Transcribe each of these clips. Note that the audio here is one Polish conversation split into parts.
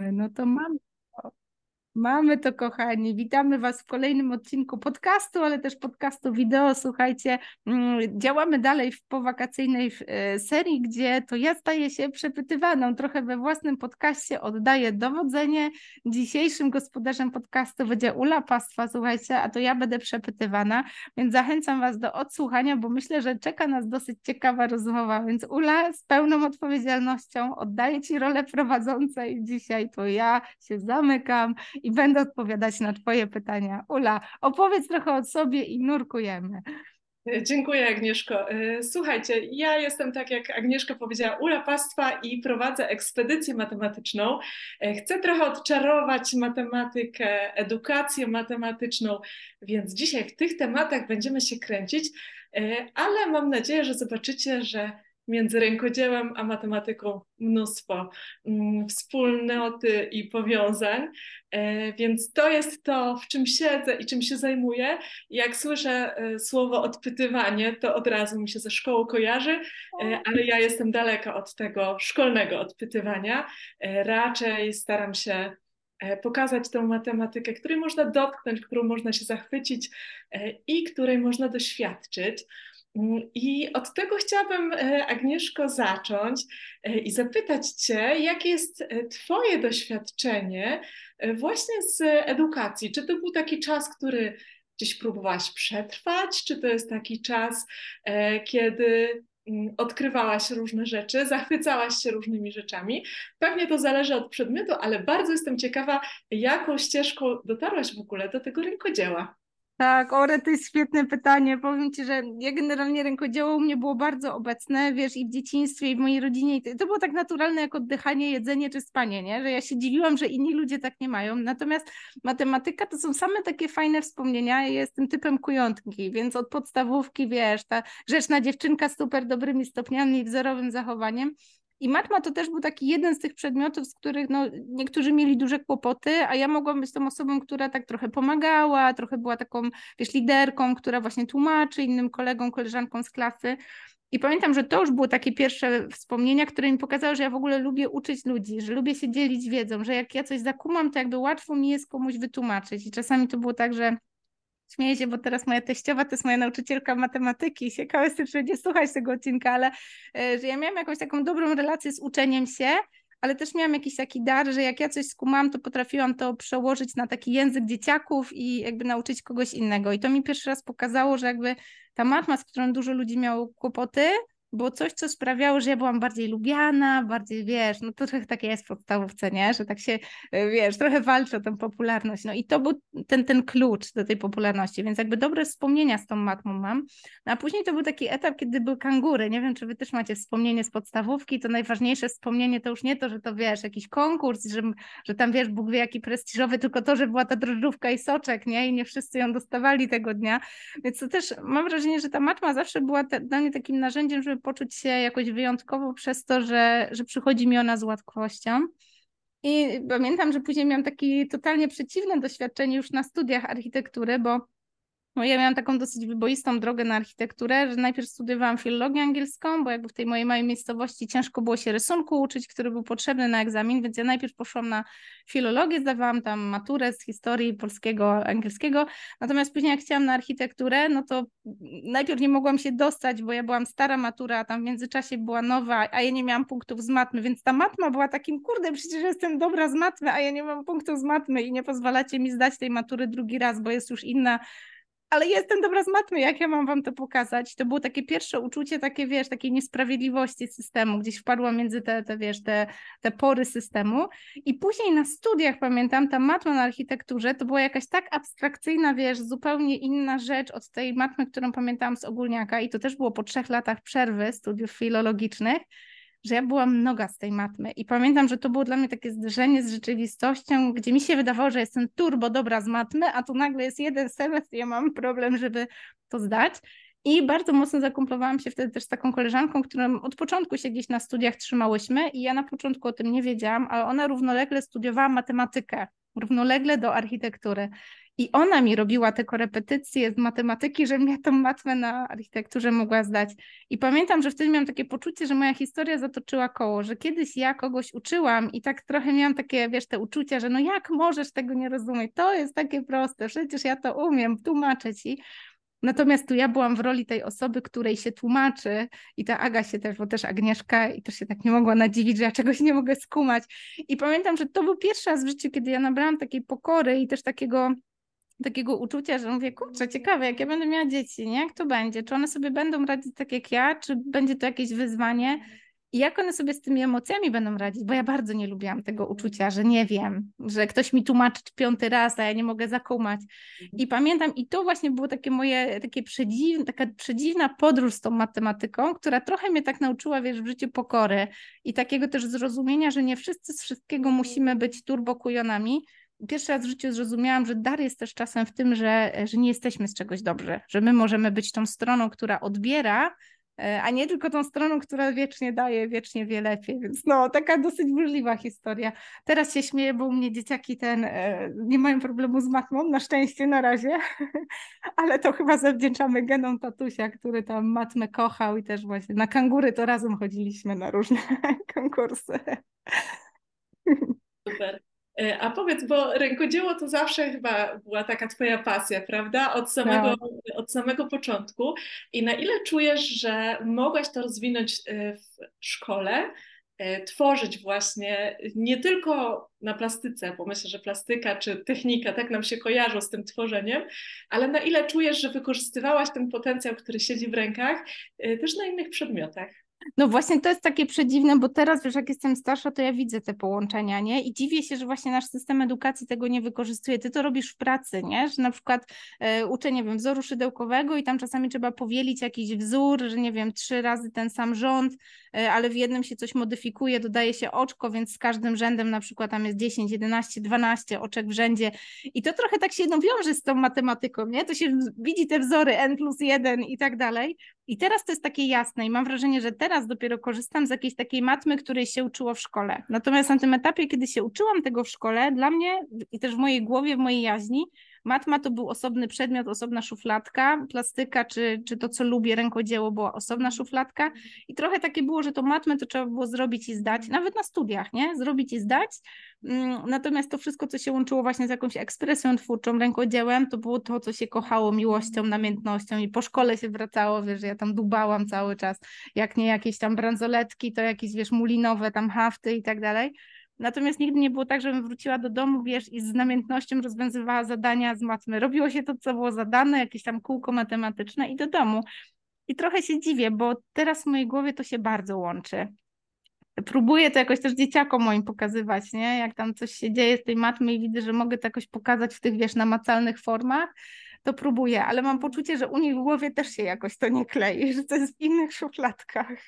No to mam Mamy to, kochani. Witamy Was w kolejnym odcinku podcastu, ale też podcastu wideo. Słuchajcie, mm, działamy dalej w powakacyjnej e, serii, gdzie to ja staję się przepytywaną. Trochę we własnym podcaście oddaję dowodzenie. Dzisiejszym gospodarzem podcastu będzie Ula Pastwa, słuchajcie, a to ja będę przepytywana, więc zachęcam Was do odsłuchania, bo myślę, że czeka nas dosyć ciekawa rozmowa. Więc Ula, z pełną odpowiedzialnością oddaję Ci rolę prowadzącej dzisiaj. To ja się zamykam i będę odpowiadać na Twoje pytania. Ula, opowiedz trochę o sobie i nurkujemy. Dziękuję Agnieszko. E, słuchajcie, ja jestem tak jak Agnieszka powiedziała, Ula Pastwa i prowadzę ekspedycję matematyczną. E, chcę trochę odczarować matematykę, edukację matematyczną, więc dzisiaj w tych tematach będziemy się kręcić, e, ale mam nadzieję, że zobaczycie, że między rękodziełem a matematyką mnóstwo mm, wspólnoty i powiązań. E, więc to jest to, w czym siedzę i czym się zajmuję. Jak słyszę e, słowo odpytywanie, to od razu mi się ze szkołą kojarzy, e, ale ja jestem daleka od tego szkolnego odpytywania. Raczej staram się pokazać tę matematykę, której można dotknąć, którą można się zachwycić i której można doświadczyć. I od tego chciałabym, e, Agnieszko, zacząć e, i zapytać Cię, jakie jest e, Twoje doświadczenie właśnie z edukacji? Czy to był taki czas, który gdzieś próbowałaś przetrwać, czy to jest taki czas, kiedy mm, odkrywałaś różne rzeczy, zachwycałaś się różnymi rzeczami. Pewnie to zależy od przedmiotu, ale bardzo jestem ciekawa, jaką ścieżką dotarłaś w ogóle do tego rękodzieła. Tak, Ore, to jest świetne pytanie. Powiem Ci, że ja generalnie rękodzieło u mnie było bardzo obecne, wiesz, i w dzieciństwie, i w mojej rodzinie. I to było tak naturalne jak oddychanie, jedzenie czy spanie, nie? Że ja się dziwiłam, że inni ludzie tak nie mają. Natomiast matematyka to są same takie fajne wspomnienia. Ja jestem typem kujątki, więc od podstawówki, wiesz, ta grzeczna dziewczynka z super dobrymi stopniami i wzorowym zachowaniem. I matma to też był taki jeden z tych przedmiotów, z których no, niektórzy mieli duże kłopoty, a ja mogłam być tą osobą, która tak trochę pomagała, trochę była taką, wiesz, liderką, która właśnie tłumaczy innym kolegom, koleżankom z klasy. I pamiętam, że to już było takie pierwsze wspomnienia, które mi pokazały, że ja w ogóle lubię uczyć ludzi, że lubię się dzielić wiedzą, że jak ja coś zakumam, to jakby łatwo mi jest komuś wytłumaczyć. I czasami to było tak, że Śmieję się, bo teraz moja teściowa to jest moja nauczycielka matematyki. Ciekawe jest, czy będzie słuchać tego odcinka, ale e, że ja miałam jakąś taką dobrą relację z uczeniem się, ale też miałam jakiś taki dar, że jak ja coś skumam, to potrafiłam to przełożyć na taki język dzieciaków i jakby nauczyć kogoś innego. I to mi pierwszy raz pokazało, że jakby ta matma, z którą dużo ludzi miało kłopoty, było coś, co sprawiało, że ja byłam bardziej lubiana, bardziej, wiesz, no to trochę takie jest w podstawówce, nie? Że tak się, e, wiesz, trochę walczy o tę popularność. No i to był ten, ten klucz do tej popularności, więc jakby dobre wspomnienia z tą matmą mam. No a później to był taki etap, kiedy były kangury. Nie wiem, czy wy też macie wspomnienie z podstawówki, to najważniejsze wspomnienie to już nie to, że to, wiesz, jakiś konkurs, że, że tam, wiesz, Bóg wie jaki prestiżowy, tylko to, że była ta drożdżówka i soczek, nie? I nie wszyscy ją dostawali tego dnia. Więc to też mam wrażenie, że ta matma zawsze była te, dla mnie takim narzędziem, żeby poczuć się jakoś wyjątkowo przez to, że, że przychodzi mi ona z łatwością. I pamiętam, że później miałam takie totalnie przeciwne doświadczenie już na studiach architektury, bo no ja miałam taką dosyć wyboistą drogę na architekturę, że najpierw studiowałam filologię angielską, bo jakby w tej mojej małej miejscowości ciężko było się rysunku uczyć, który był potrzebny na egzamin, więc ja najpierw poszłam na filologię, zdawałam tam maturę z historii polskiego, angielskiego, natomiast później jak chciałam na architekturę, no to najpierw nie mogłam się dostać, bo ja byłam stara matura, a tam w międzyczasie była nowa, a ja nie miałam punktów z matmy, więc ta matma była takim, kurde, przecież jestem dobra z matmy, a ja nie mam punktów z matmy i nie pozwalacie mi zdać tej matury drugi raz, bo jest już inna ale jestem dobra z matmy, jak ja mam wam to pokazać? To było takie pierwsze uczucie, takie wiesz, takiej niesprawiedliwości systemu, gdzieś wpadła między te, te wiesz, te, te pory systemu. I później na studiach, pamiętam, ta matma na architekturze to była jakaś tak abstrakcyjna, wiesz, zupełnie inna rzecz od tej matmy, którą pamiętałam z ogólniaka. I to też było po trzech latach przerwy studiów filologicznych, że ja byłam noga z tej matmy i pamiętam, że to było dla mnie takie zderzenie z rzeczywistością, gdzie mi się wydawało, że jestem turbo dobra z matmy, a tu nagle jest jeden semestr i ja mam problem, żeby to zdać. I bardzo mocno zakumplowałam się wtedy też z taką koleżanką, którą od początku się gdzieś na studiach trzymałyśmy i ja na początku o tym nie wiedziałam, ale ona równolegle studiowała matematykę, równolegle do architektury. I ona mi robiła te korepetycje z matematyki, żebym ja tą matmę na architekturze mogła zdać. I pamiętam, że wtedy miałam takie poczucie, że moja historia zatoczyła koło, że kiedyś ja kogoś uczyłam i tak trochę miałam takie, wiesz, te uczucia, że no jak możesz tego nie rozumieć? To jest takie proste, przecież ja to umiem, tłumaczę ci. Natomiast tu ja byłam w roli tej osoby, której się tłumaczy i ta Aga się też, bo też Agnieszka i też się tak nie mogła nadziwić, że ja czegoś nie mogę skumać. I pamiętam, że to był pierwszy raz w życiu, kiedy ja nabrałam takiej pokory i też takiego takiego uczucia, że mówię, kurczę, ciekawe, jak ja będę miała dzieci, nie? Jak to będzie? Czy one sobie będą radzić tak jak ja, czy będzie to jakieś wyzwanie? I jak one sobie z tymi emocjami będą radzić? Bo ja bardzo nie lubiłam tego uczucia, że nie wiem, że ktoś mi tłumaczy piąty raz, a ja nie mogę zakumać. I pamiętam, i to właśnie było takie moje, takie przedziwne, taka przedziwna podróż z tą matematyką, która trochę mnie tak nauczyła, wiesz, w życiu pokory i takiego też zrozumienia, że nie wszyscy z wszystkiego musimy być turbokujonami, pierwszy raz w życiu zrozumiałam, że dar jest też czasem w tym, że, że nie jesteśmy z czegoś dobrzy, że my możemy być tą stroną, która odbiera, e, a nie tylko tą stroną, która wiecznie daje, wiecznie wie lepiej. Więc no, taka dosyć burzliwa historia. Teraz się śmieję, bo u mnie dzieciaki ten e, nie mają problemu z matmą, na szczęście na razie, ale to chyba zawdzięczamy genom tatusia, który tam matmę kochał i też właśnie na kangury to razem chodziliśmy na różne konkursy. Super. E, a powiedz, bo rękodzieło to zawsze chyba była taka twoja pasja, prawda? Od samego, tak. od samego początku. I na ile czujesz, że mogłaś to rozwinąć e, w szkole, e, tworzyć właśnie nie tylko na plastyce, bo myślę, że plastyka czy technika tak nam się kojarzą z tym tworzeniem, ale na ile czujesz, że wykorzystywałaś ten potencjał, który siedzi w rękach, też na innych przedmiotach? No właśnie to jest takie przedziwne, bo teraz wiesz, jak jestem starsza, to ja widzę te połączenia, nie? I dziwię się, że właśnie nasz system edukacji tego nie wykorzystuje. Ty to robisz w pracy, nie? Że na przykład e, uczę, nie wiem, wzoru szydełkowego i tam czasami trzeba powielić jakiś wzór, że nie wiem, trzy razy ten sam rząd, e, ale w jednym się coś modyfikuje, dodaje się oczko, więc z każdym rzędem na przykład tam jest 10, 11, 12 oczek w rzędzie i to trochę tak się jedno wiąże z tą matematyką, nie? To się widzi te wzory n plus 1 i tak dalej. I teraz to jest takie jasne i mam wrażenie, że teraz dopiero korzystam z jakiejś takiej matmy, której się uczyło w szkole. Natomiast na tym etapie, kiedy się uczyłam tego w szkole, dla mnie i też w mojej głowie, w mojej jaźni, Matma to był osobny przedmiot, osobna szufladka, plastyka czy, czy to, co lubię, rękodzieło była osobna szufladka. I trochę takie było, że to matmę to trzeba było zrobić i zdać, nawet na studiach, nie? Zrobić i zdać, mm, natomiast to wszystko, co się łączyło właśnie z jakąś ekspresją twórczą, rękodziełem, to było to, co się kochało miłością, namiętnością i po szkole się wracało, wiesz, ja tam dubałam cały czas, jak nie jakieś tam bransoletki, to jakieś, wiesz, mulinowe tam hafty i tak dalej, Natomiast nigdy nie było tak, żebym wróciła do domu, wiesz, i z namiętnością rozwiązywała zadania z matmy. Robiło się to, co było zadane, jakieś tam kółko matematyczne i do domu. I trochę się dziwię, bo teraz w mojej głowie to się bardzo łączy. Próbuję to jakoś też dzieciakom moim pokazywać, nie? Jak tam coś się dzieje z tej matmy i widzę, że mogę to jakoś pokazać w tych, wiesz, namacalnych formach, to próbuję, ale mam poczucie, że u nich w głowie też się jakoś to nie klei, że to jest w innych szufladkach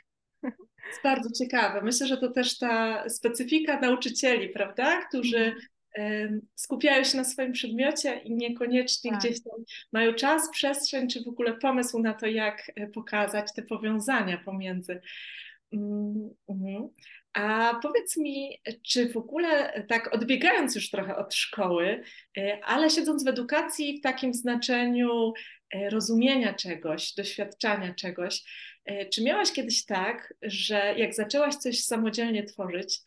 jest bardzo ciekawe. Myślę, że to też ta specyfika nauczycieli, prawda, którzy mhm. skupiają się na swoim przedmiocie i niekoniecznie tak. gdzieś tam mają czas, przestrzeń, czy w ogóle pomysł na to, jak e, pokazać te powiązania pomiędzy. Mm, mhm. A powiedz mi, czy w ogóle tak odbiegając już trochę od szkoły, e, ale siedząc w edukacji w takim znaczeniu e, rozumienia czegoś, doświadczania czegoś, czy miałaś kiedyś tak, że jak zaczęłaś coś samodzielnie tworzyć,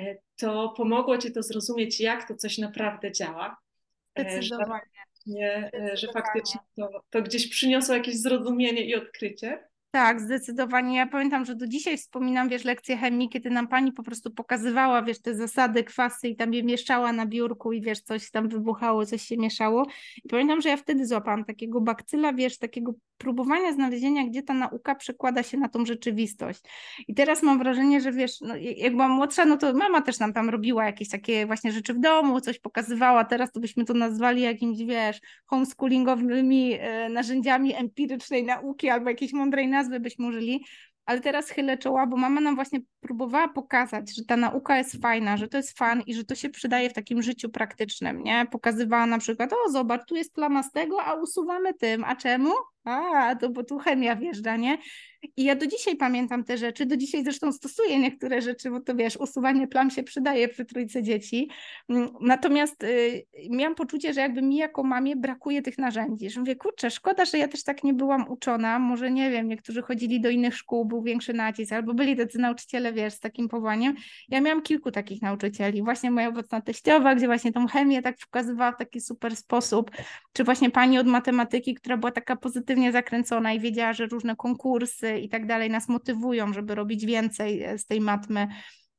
e, to pomogło ci to zrozumieć, jak to coś naprawdę działa? E, Zdecydowanie. Że, że faktycznie to, to gdzieś przyniosło jakieś zrozumienie i odkrycie? Tak, zdecydowanie. Ja pamiętam, że do dzisiaj wspominam, wiesz, lekcję chemii, kiedy nam pani po prostu pokazywała, wiesz, te zasady, kwasy i tam je mieszała na biurku i wiesz, coś tam wybuchało, coś się mieszało. I pamiętam, że ja wtedy złapałam takiego bakcyla, wiesz, takiego próbowania znalezienia, gdzie ta nauka przekłada się na tą rzeczywistość. I teraz mam wrażenie, że wiesz, no, jak byłam młodsza, no to mama też nam tam robiła jakieś takie właśnie rzeczy w domu, coś pokazywała. Teraz to byśmy to nazwali jakimś, wiesz, homeschoolingowymi e, narzędziami empirycznej nauki albo jakiejś mądrej nazwy byśmy użyli. Ale teraz chylę czoła, bo mama nam właśnie próbowała pokazać, że ta nauka jest fajna, że to jest fan i że to się przydaje w takim życiu praktycznym, nie? Pokazywała na przykład, o zobacz, tu jest plama z tego, a usuwamy tym, a czemu? A, to bo tu chemia wjeżdża, nie? I ja do dzisiaj pamiętam te rzeczy, do dzisiaj zresztą stosuję niektóre rzeczy, bo to wiesz, usuwanie plam się przydaje przy trójce dzieci. Mm, natomiast y, miałam poczucie, że jakby mi jako mamie brakuje tych narzędzi, że mówię, kurczę, szkoda, że ja też tak nie byłam uczona, może nie wiem, niektórzy chodzili do innych szkół, był większy nacisk, albo byli tacy nauczyciele, wiesz, z takim powołaniem. Ja miałam kilku takich nauczycieli, właśnie moja obecna teściowa, gdzie właśnie tą chemię tak pokazywała w taki super sposób, czy właśnie pani od matematyki, która była taka pozytywnie zakręcona i wiedziała, że różne konkursy i tak dalej nas motywują, żeby robić więcej e, z tej matmy.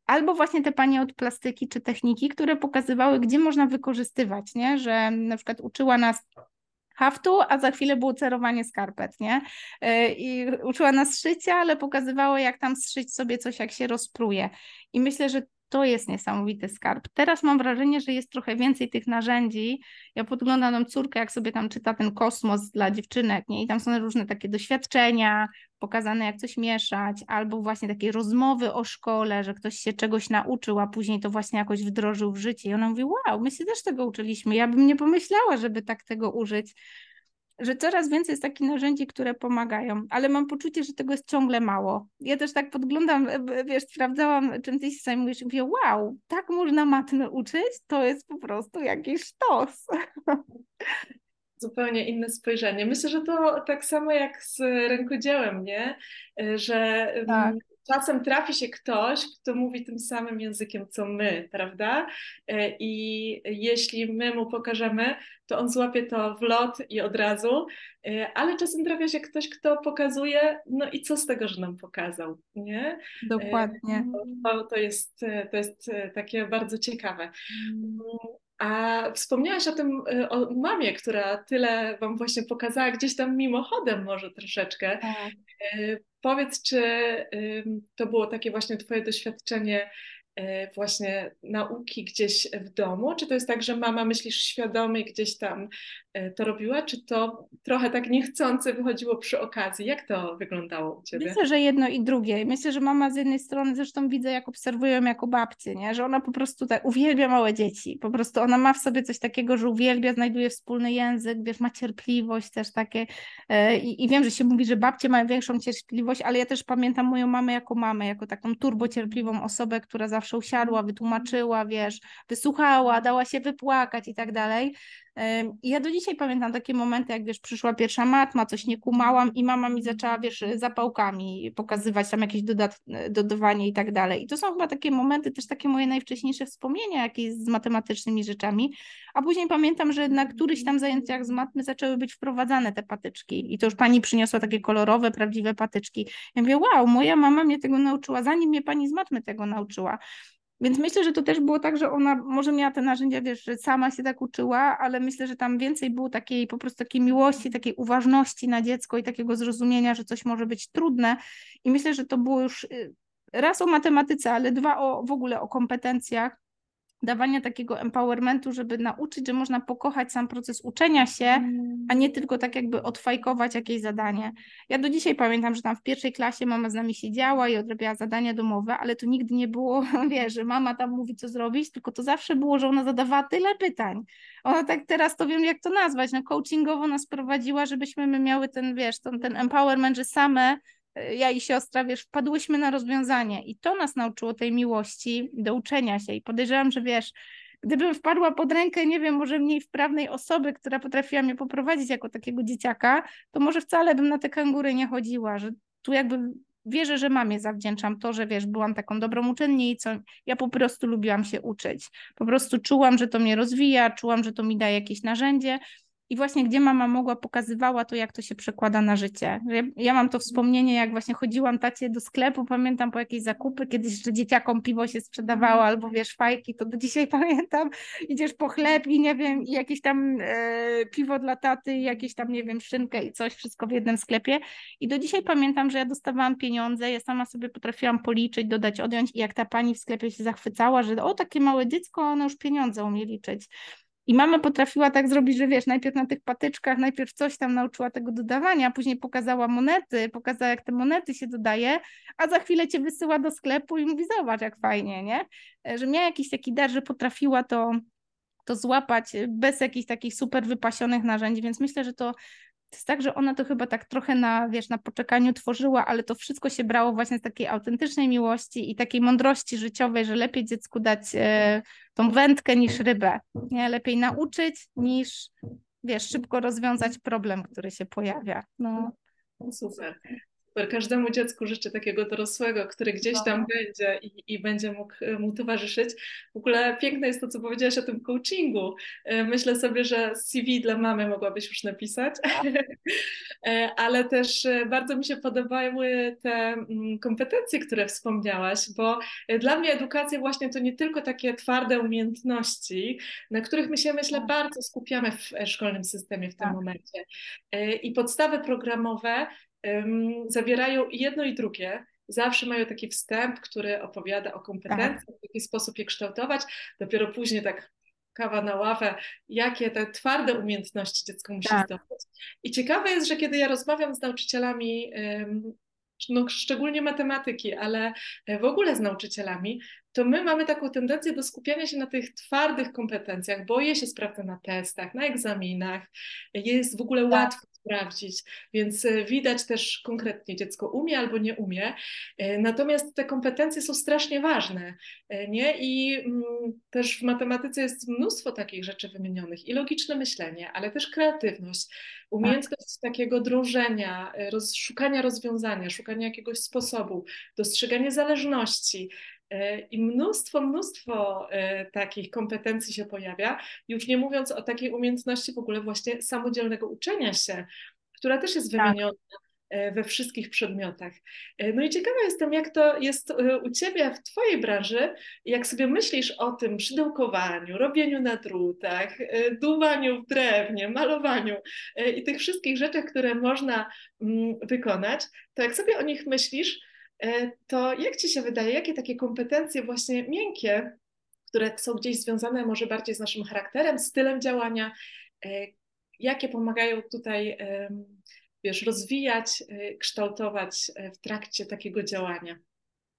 Albo właśnie te panie od plastyki czy techniki, które pokazywały, gdzie można wykorzystywać, nie? że na przykład uczyła nas haftu, a za chwilę było cerowanie skarpet, nie? E, I uczyła nas szycia, ale pokazywała, jak tam zszyć sobie coś, jak się rozpruje. I myślę, że to jest niesamowity skarb. Teraz mam wrażenie, że jest trochę więcej tych narzędzi. Ja podglądam nam córkę, jak sobie tam czyta ten kosmos dla dziewczynek, nie? I tam są różne takie doświadczenia, pokazane jak coś mieszać, albo właśnie takie rozmowy o szkole, że ktoś się czegoś nauczył, a później to właśnie jakoś wdrożył w życie. I ona mówi, wow, my się też tego uczyliśmy. Ja bym nie pomyślała, żeby tak tego użyć że coraz więcej jest takich narzędzi, które pomagają, ale mam poczucie, że tego jest ciągle mało. Ja też tak podglądam, wiesz, sprawdzałam, czym ty się zajmujesz i mówię, wow, tak można matmy uczyć, to jest po prostu jakiś sztos. Zupełnie inne spojrzenie. Myślę, że to tak samo jak z rękodziełem, nie? Że tak czasem trafi się ktoś, kto mówi tym samym językiem co my, prawda? E, I jeśli my mu pokażemy, to on złapie to w lot i od razu, e, ale czasem trafia się ktoś, kto pokazuje, no i co z tego, że nam pokazał, nie? Dokładnie. E, to, to, jest, to jest takie bardzo ciekawe. A wspomniałaś o tym, o mamie, która tyle Wam właśnie pokazała, gdzieś tam mimochodem może troszeczkę. Tak. Powiedz, czy to było takie właśnie Twoje doświadczenie E, właśnie nauki gdzieś w domu? Czy to jest tak, że mama myślisz świadomie gdzieś tam to robiła, czy to trochę tak niechcący wychodziło przy okazji? Jak to wyglądało u Ciebie? Myślę, że jedno i drugie. Myślę, że mama z jednej strony, zresztą widzę, jak obserwuję jako babcię, nie? że ona po prostu tak uwielbia małe dzieci. Po prostu ona ma w sobie coś takiego, że uwielbia, znajduje wspólny język, wiesz, ma cierpliwość też takie. E, I, i wiem, że się mówi, że babcie mają większą cierpliwość, ale ja też pamiętam moją mamę jako mamę, jako taką turbocierpliwą osobę, która zawsze usiadła, wytłumaczyła, wiesz, wysłuchała, dała się wypłakać i tak dalej. Ja do dzisiaj pamiętam takie momenty, jak wiesz, przyszła pierwsza matma, coś nie kumałam i mama mi zaczęła, wiesz, zapałkami pokazywać tam jakieś dodawanie i tak dalej. I to są chyba takie momenty, też takie moje najwcześniejsze wspomnienia jakieś z matematycznymi rzeczami. A później pamiętam, że na któryś tam zajęciach z matmy zaczęły być wprowadzane te patyczki. I to już pani przyniosła takie kolorowe, prawdziwe patyczki. Ja mówię, wow, moja mama mnie tego nauczyła, zanim mnie pani z matmy tego nauczyła. Więc myślę, że to też było tak, że ona może miała te narzędzia, wiesz, że sama się tak uczyła, ale myślę, że tam więcej było takiej po prostu takiej miłości, takiej uważności na dziecko i takiego zrozumienia, że coś może być trudne. I myślę, że to było już y, raz o matematyce, ale dwa o w ogóle o kompetencjach dawania takiego empowermentu, żeby nauczyć, że można pokochać sam proces uczenia się, a nie tylko tak jakby odfajkować jakieś zadanie. Ja do dzisiaj pamiętam, że tam w pierwszej klasie mama z nami siedziała i odrabiała zadania domowe, ale to nigdy nie było, wiesz, że mama tam mówi, co zrobić, tylko to zawsze było, że ona zadawała tyle pytań. Ona tak teraz to wiem, jak to nazwać, no coachingowo nas prowadziła, żebyśmy my miały ten, wiesz, ten, ten empowerment, że same ja i siostra, wiesz, wpadłyśmy na rozwiązanie i to nas nauczyło tej miłości do uczenia się. I podejrzewam, że wiesz, gdybym wpadła pod rękę, nie wiem, może mniej wprawnej osoby, która potrafiła mnie poprowadzić jako takiego dzieciaka, to może wcale bym na te kangury nie chodziła, że tu jakby wierzę, że mamie zawdzięczam to, że wiesz, byłam taką dobrą uczennicą, ja po prostu lubiłam się uczyć, po prostu czułam, że to mnie rozwija, czułam, że to mi daje jakieś narzędzie i właśnie gdzie mama mogła, pokazywała to, jak to się przekłada na życie. Ja, ja, mam to wspomnienie, jak właśnie chodziłam tacie do sklepu, pamiętam po jakieś zakupy, kiedyś, że dzieciakom piwo się sprzedawało, albo wiesz, fajki, to do dzisiaj pamiętam, idziesz po chleb i nie wiem, i jakieś tam e, piwo dla taty, jakieś tam, nie wiem, szynkę i coś, wszystko w jednym sklepie. I do dzisiaj pamiętam, że ja dostawałam pieniądze, ja sama sobie potrafiłam policzyć, dodać, odjąć i jak ta pani w sklepie się zachwycała, że o, takie małe dziecko, ono już pieniądze umie liczyć. I mama potrafiła tak zrobić, że wiesz, najpierw na tych patyczkach, najpierw coś tam nauczyła tego dodawania, później pokazała monety, pokazała jak te monety się dodaje, a za chwilę cię wysyła do sklepu i mówi zobacz jak fajnie, nie? E, że miała jakiś taki dar, że potrafiła to, to złapać bez jakichś takich super wypasionych narzędzi, więc myślę, że to to jest tak, że ona to chyba tak trochę na, wiesz, na poczekaniu tworzyła, ale to wszystko się brało właśnie z takiej autentycznej miłości i takiej mądrości życiowej, że lepiej dziecku dać e, tą wędkę niż rybę. Nie? Lepiej nauczyć niż, wiesz, szybko rozwiązać problem, który się pojawia. No. Super. Każdemu dziecku życzę takiego dorosłego, który gdzieś tam no. będzie i, i będzie mógł mu towarzyszyć. W ogóle piękne jest to, co powiedziałaś o tym coachingu. E, myślę sobie, że CV dla mamy mogłabyś już napisać, e, ale też e, bardzo mi się podobały te mm, kompetencje, które wspomniałaś, bo dla mnie edukacja właśnie to nie tylko takie twarde umiejętności, na których my się myślę tak. bardzo skupiamy w szkolnym systemie w tym tak. momencie. I podstawy programowe zawierają jedno i drugie. Zawsze mają taki wstęp, który opowiada o kompetencjach, tak. w jaki sposób je kształtować. Dopiero później tak kawa na ławę, jakie te twarde umiejętności dziecko musi tak. zdobyć. I ciekawe jest, że kiedy ja rozmawiam z nauczycielami, no, szczególnie matematyki, ale w ogóle z nauczycielami, to my mamy taką tendencję do skupiania się na tych twardych kompetencjach, bo je się sprawdza na testach, na egzaminach, jest w ogóle tak. łatwo sprawdzić, więc e, widać też konkretnie dziecko umie albo nie umie. E, natomiast te kompetencje są strasznie ważne, e, nie? I mm, też w matematyce jest mnóstwo takich rzeczy wymienionych i logiczne myślenie, ale też kreatywność, umiejętność tak. takiego drążenia, roz, szukania rozwiązania, szukania jakiegoś sposobu, dostrzeganie zależności, i mnóstwo, mnóstwo takich kompetencji się pojawia, już nie mówiąc o takiej umiejętności w ogóle właśnie samodzielnego uczenia się, która też jest tak. wymieniona tak. we wszystkich przedmiotach. No i ciekawa jestem, jak to jest u Ciebie w Twojej branży, jak sobie myślisz o tym szydełkowaniu, robieniu na drutach, dumaniu w drewnie, malowaniu i tych wszystkich rzeczach, które można mm, wykonać, to jak sobie o nich myślisz, E, to jak Ci się wydaje, jakie takie kompetencje właśnie miękkie, które są gdzieś związane może bardziej z naszym charakterem, stylem działania, e, jakie pomagają tutaj, wiesz, rozwijać, e, kształtować w trakcie takiego działania?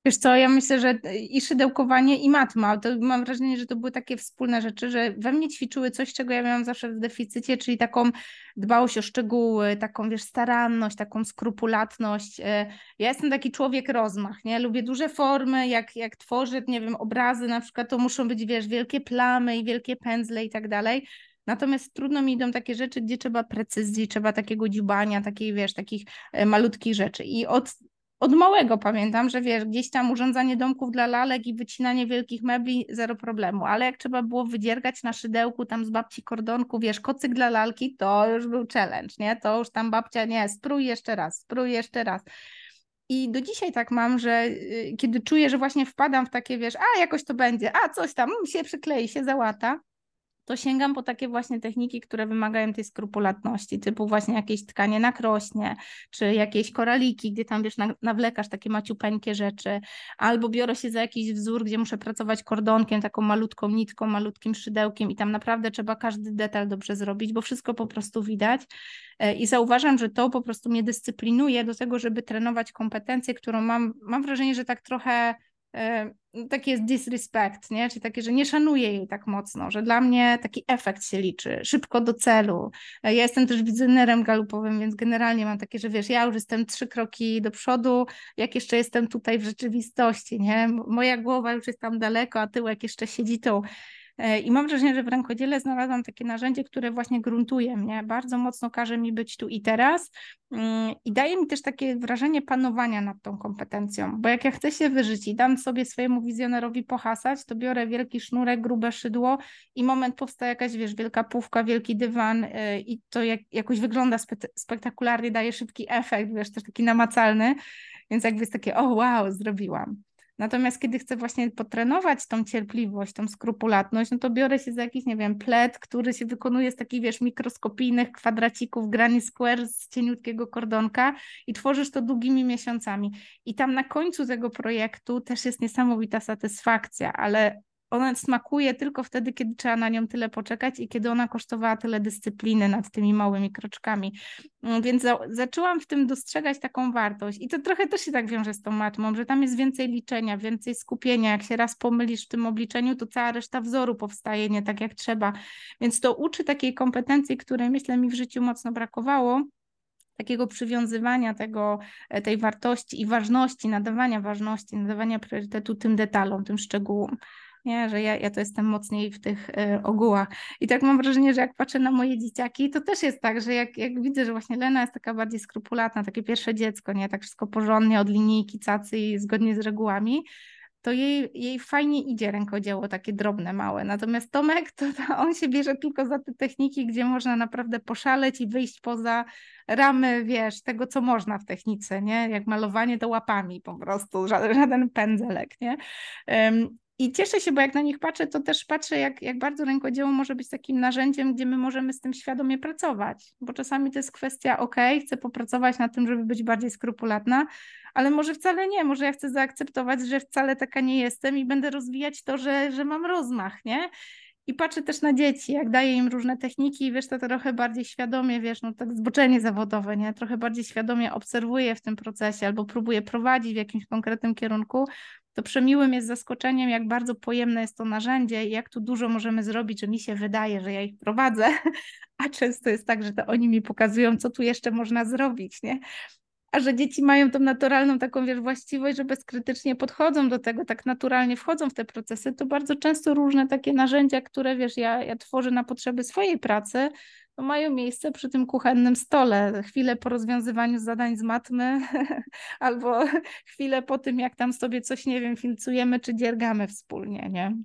Wiesz co, ja myślę, że i szydełkowanie, i matma, to mam wrażenie, że to były takie wspólne rzeczy, że we mnie ćwiczyły coś, czego ja miałam zawsze w deficycie, czyli taką dbałość o szczegóły, taką, wiesz, staranność, taką skrupulatność. E, ja jestem taki człowiek rozmach, nie? Lubię duże formy, jak, jak tworzę, nie wiem, obrazy na przykład, to muszą być, wiesz, wielkie plamy i wielkie pędzle i tak dalej. Natomiast trudno mi idą takie rzeczy, gdzie trzeba precyzji, trzeba takiego dziubania, takiej, wiesz, takich e, malutkich rzeczy. I od od małego pamiętam, że wiesz, gdzieś tam urządzanie domków dla lalek i wycinanie wielkich mebli, zero problemu, ale jak trzeba było wydziergać na szydełku tam z babci kordonku, wiesz, kocyk dla lalki, to już był challenge, nie? To już tam babcia, nie, sprój jeszcze raz, sprój jeszcze raz. I do dzisiaj tak mam, że y, kiedy czuję, że właśnie wpadam w takie, wiesz, a jakoś to będzie, a coś tam się przyklei, się załata, to sięgam po takie właśnie techniki, które wymagają tej skrupulatności, typu właśnie jakieś tkanie na krośnie, czy jakieś koraliki, gdzie tam wiesz, nawlekasz takie maciupeńkie rzeczy, albo biorę się za jakiś wzór, gdzie muszę pracować kordonkiem, taką malutką nitką, malutkim szydełkiem i tam naprawdę trzeba każdy detal dobrze zrobić, bo wszystko po prostu widać. E, I zauważam, że to po prostu mnie dyscyplinuje do tego, żeby trenować kompetencję, którą mam, mam wrażenie, że tak trochę taki jest disrespect, nie? czyli takie, że nie szanuję jej tak mocno, że dla mnie taki efekt się liczy, szybko do celu. E, ja jestem też wizjonerem galupowym, więc generalnie mam takie, że wiesz, ja już jestem trzy kroki do przodu, jak jeszcze jestem tutaj w rzeczywistości, nie? Moja głowa już jest tam daleko, a tyłek jeszcze siedzi tu. E, I mam wrażenie, że w rękodziele znalazłam takie narzędzie, które właśnie gruntuje mnie, bardzo mocno każe mi być tu i teraz mm, i daje mi też takie wrażenie panowania nad tą kompetencją, bo jak ja chcę się wyżyć i dam sobie swojemu wizjonerowi pohasać, to biorę wielki sznurek, grube szydło i moment powstaje jakaś, wiesz, wielka pówka, wielki dywan e, i to jak, jakoś wygląda spe spektakularnie, daje szybki efekt, wiesz, też taki namacalny, więc jakby jest takie, o wow, zrobiłam. Natomiast kiedy chcę właśnie potrenować tą cierpliwość, tą skrupulatność, no to biorę się za jakiś, nie wiem, plet, który się wykonuje z takich, wiesz, mikroskopijnych kwadracików granny square z cieniutkiego kordonka i tworzysz to długimi miesiącami. I tam na końcu tego projektu też jest niesamowita satysfakcja, ale ona smakuje tylko wtedy, kiedy trzeba na nią tyle poczekać i kiedy ona kosztowała tyle dyscypliny nad tymi małymi kroczkami. Mm, więc za, zaczęłam w tym dostrzegać taką wartość i to trochę też się tak wiąże z tą matmą, że tam jest więcej liczenia, więcej skupienia. Jak się raz pomylisz w tym obliczeniu, to cała reszta wzoru powstaje nie tak jak trzeba. Więc to uczy takiej kompetencji, której myślę mi w życiu mocno brakowało takiego przywiązywania tego, e, tej wartości i ważności, nadawania ważności, nadawania priorytetu tym detalom, tym szczegółom nie? że ja, ja to jestem mocniej w tych y, ogółach. I tak mam wrażenie, że jak patrzę na moje dzieciaki, to też jest tak, że jak, jak widzę, że właśnie Lena jest taka bardziej skrupulatna, takie pierwsze dziecko, nie? Tak wszystko porządnie, od linijki, cacy i zgodnie z regułami, to jej, jej fajnie idzie rękodzieło takie drobne, małe. Natomiast Tomek, to, to, on się bierze tylko za te techniki, gdzie można naprawdę poszaleć i wyjść poza ramy, wiesz, tego, co można w technice, nie? Jak malowanie to łapami po prostu, żaden, żaden pędzelek, nie? Um, i cieszę się, bo jak na nich patrzę, to też patrzę, jak, jak bardzo rękodzieło może być takim narzędziem, gdzie my możemy z tym świadomie pracować. Bo czasami to jest kwestia, ok, chcę popracować nad tym, żeby być bardziej skrupulatna, ale może wcale nie, może ja chcę zaakceptować, że wcale taka nie jestem i będę rozwijać to, że, że mam rozmach, nie? I patrzę też na dzieci, jak daję im różne techniki, wiesz, to trochę bardziej świadomie, wiesz, no tak zboczenie zawodowe, nie? Trochę bardziej świadomie obserwuję w tym procesie albo próbuję prowadzić w jakimś konkretnym kierunku, to przemiłym jest zaskoczeniem, jak bardzo pojemne jest to narzędzie i jak tu dużo możemy zrobić, że mi się wydaje, że ja ich prowadzę, a często jest tak, że to oni mi pokazują, co tu jeszcze można zrobić, nie? A że dzieci mają tą naturalną taką, wiesz, właściwość, że bezkrytycznie podchodzą do tego, tak naturalnie wchodzą w te procesy, to bardzo często różne takie narzędzia, które, wiesz, ja, ja tworzę na potrzeby swojej pracy, to mają miejsce przy tym kuchennym stole. Chwilę po rozwiązywaniu zadań z matmy, albo chwilę po tym, jak tam sobie coś, nie wiem, filcujemy czy dziergamy wspólnie, nie?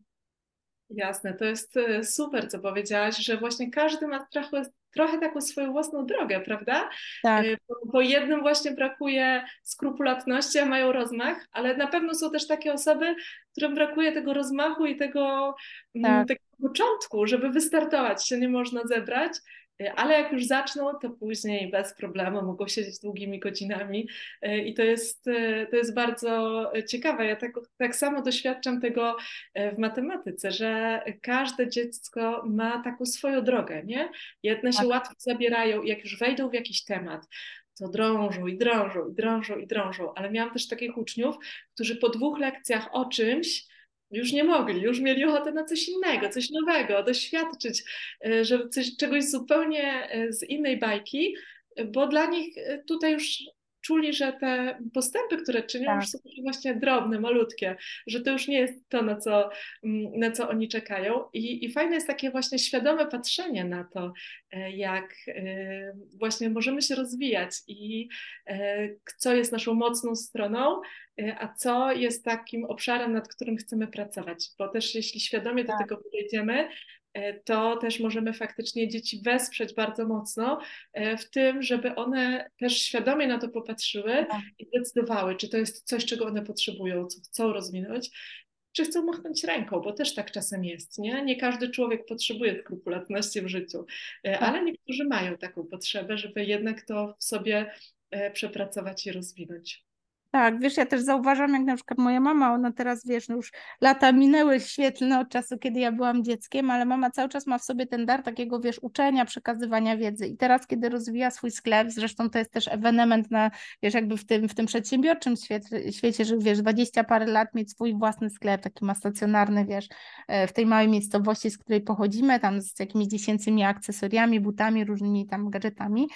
Jasne, to jest e, super, co powiedziałaś, że właśnie każdy ma trochę, trochę taką swoją własną drogę, prawda? Tak. Bo, e, bo jednym właśnie brakuje skrupulatności, a mają rozmach, ale na pewno są też takie osoby, którym brakuje tego rozmachu i tego, mm, tak. tego początku, żeby wystartować, się nie można zebrać. E, ale jak już zaczną, to później bez problemu mogą siedzieć długimi godzinami e, i to jest, e, to jest bardzo ciekawe. Ja tak, tak samo doświadczam tego w matematyce, że każde dziecko ma taką swoją drogę, nie? Jedne się tak. łatwo zabierają i jak już wejdą w jakiś temat, to drążą i drążą i drążą i drążą, ale miałam też takich uczniów, którzy po dwóch lekcjach o czymś już nie mogli, już mieli ochotę na coś innego, coś nowego, doświadczyć, e, żeby coś, czegoś zupełnie e, z innej bajki, bo dla nich e, tutaj już czuli, że te postępy, które czynią, tak. już są właśnie drobne, malutkie, że to już nie jest to, na co, mm, na co oni czekają. I, I fajne jest takie właśnie świadome patrzenie na to, jak właśnie możemy się rozwijać i co jest naszą mocną stroną, a co jest takim obszarem, nad którym chcemy pracować. Bo też jeśli świadomie do tak. tego podejdziemy, to też możemy faktycznie dzieci wesprzeć bardzo mocno y, w tym, żeby one też świadomie na to popatrzyły tak. i decydowały, czy to jest coś, czego one potrzebują, co chcą rozwinąć, czy chcą machnąć ręką, bo też tak czasem jest, nie? Nie każdy człowiek potrzebuje skrupulatności w życiu, tak. ale niektórzy mają taką potrzebę, żeby jednak to w sobie przepracować i rozwinąć. Tak, wiesz, ja też zauważam, jak na przykład moja mama, ona teraz, wiesz, no już lata minęły świetlne od czasu, kiedy ja byłam dzieckiem, ale mama cały czas ma w sobie ten dar takiego, wiesz, uczenia, przekazywania wiedzy. I teraz, kiedy rozwija swój sklep, zresztą to jest też ewenement na, wiesz, jakby w tym, w tym przedsiębiorczym świecie, świecie, że wiesz, dwadzieścia parę lat mieć swój własny sklep, taki ma stacjonarny, wiesz, e, w tej małej miejscowości, z której pochodzimy, tam z jakimiś dziesięcymi akcesoriami, butami, różnymi tam gadżetami.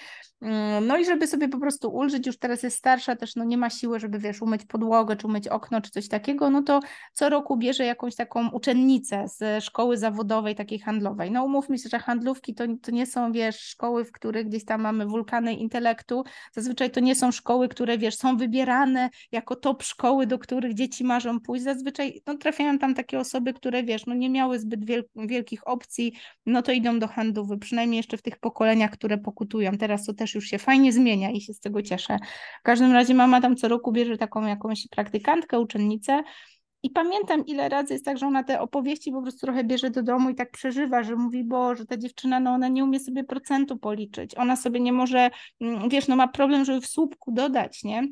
Mm, no i żeby sobie po prostu ulżyć, już teraz jest starsza, też no nie ma siły, żeby wiesz, umyć podłogę, czy umyć okno, czy coś takiego, no to co roku bierze jakąś taką uczennicę z szkoły zawodowej, takiej handlowej. No umówmy się, że handlówki to, to nie są, wiesz, szkoły, w których gdzieś tam mamy wulkany intelektu, zazwyczaj to nie są szkoły, które, wiesz, są wybierane jako top szkoły, do których dzieci marzą pójść, zazwyczaj no, trafiają tam takie osoby, które, wiesz, no nie miały zbyt wiel wielkich opcji, no to idą do handlowy, przynajmniej jeszcze w tych pokoleniach, które pokutują. Teraz to też już się fajnie zmienia i się z tego cieszę. W każdym razie mama tam co roku bierze taką jakąś praktykantkę, uczennicę. I pamiętam, ile razy jest tak, że ona te opowieści po prostu trochę bierze do domu i tak przeżywa, że mówi, bo, że ta dziewczyna, no ona nie umie sobie procentu policzyć. Ona sobie nie może, mm, wiesz, no ma problem, żeby w słupku dodać, nie?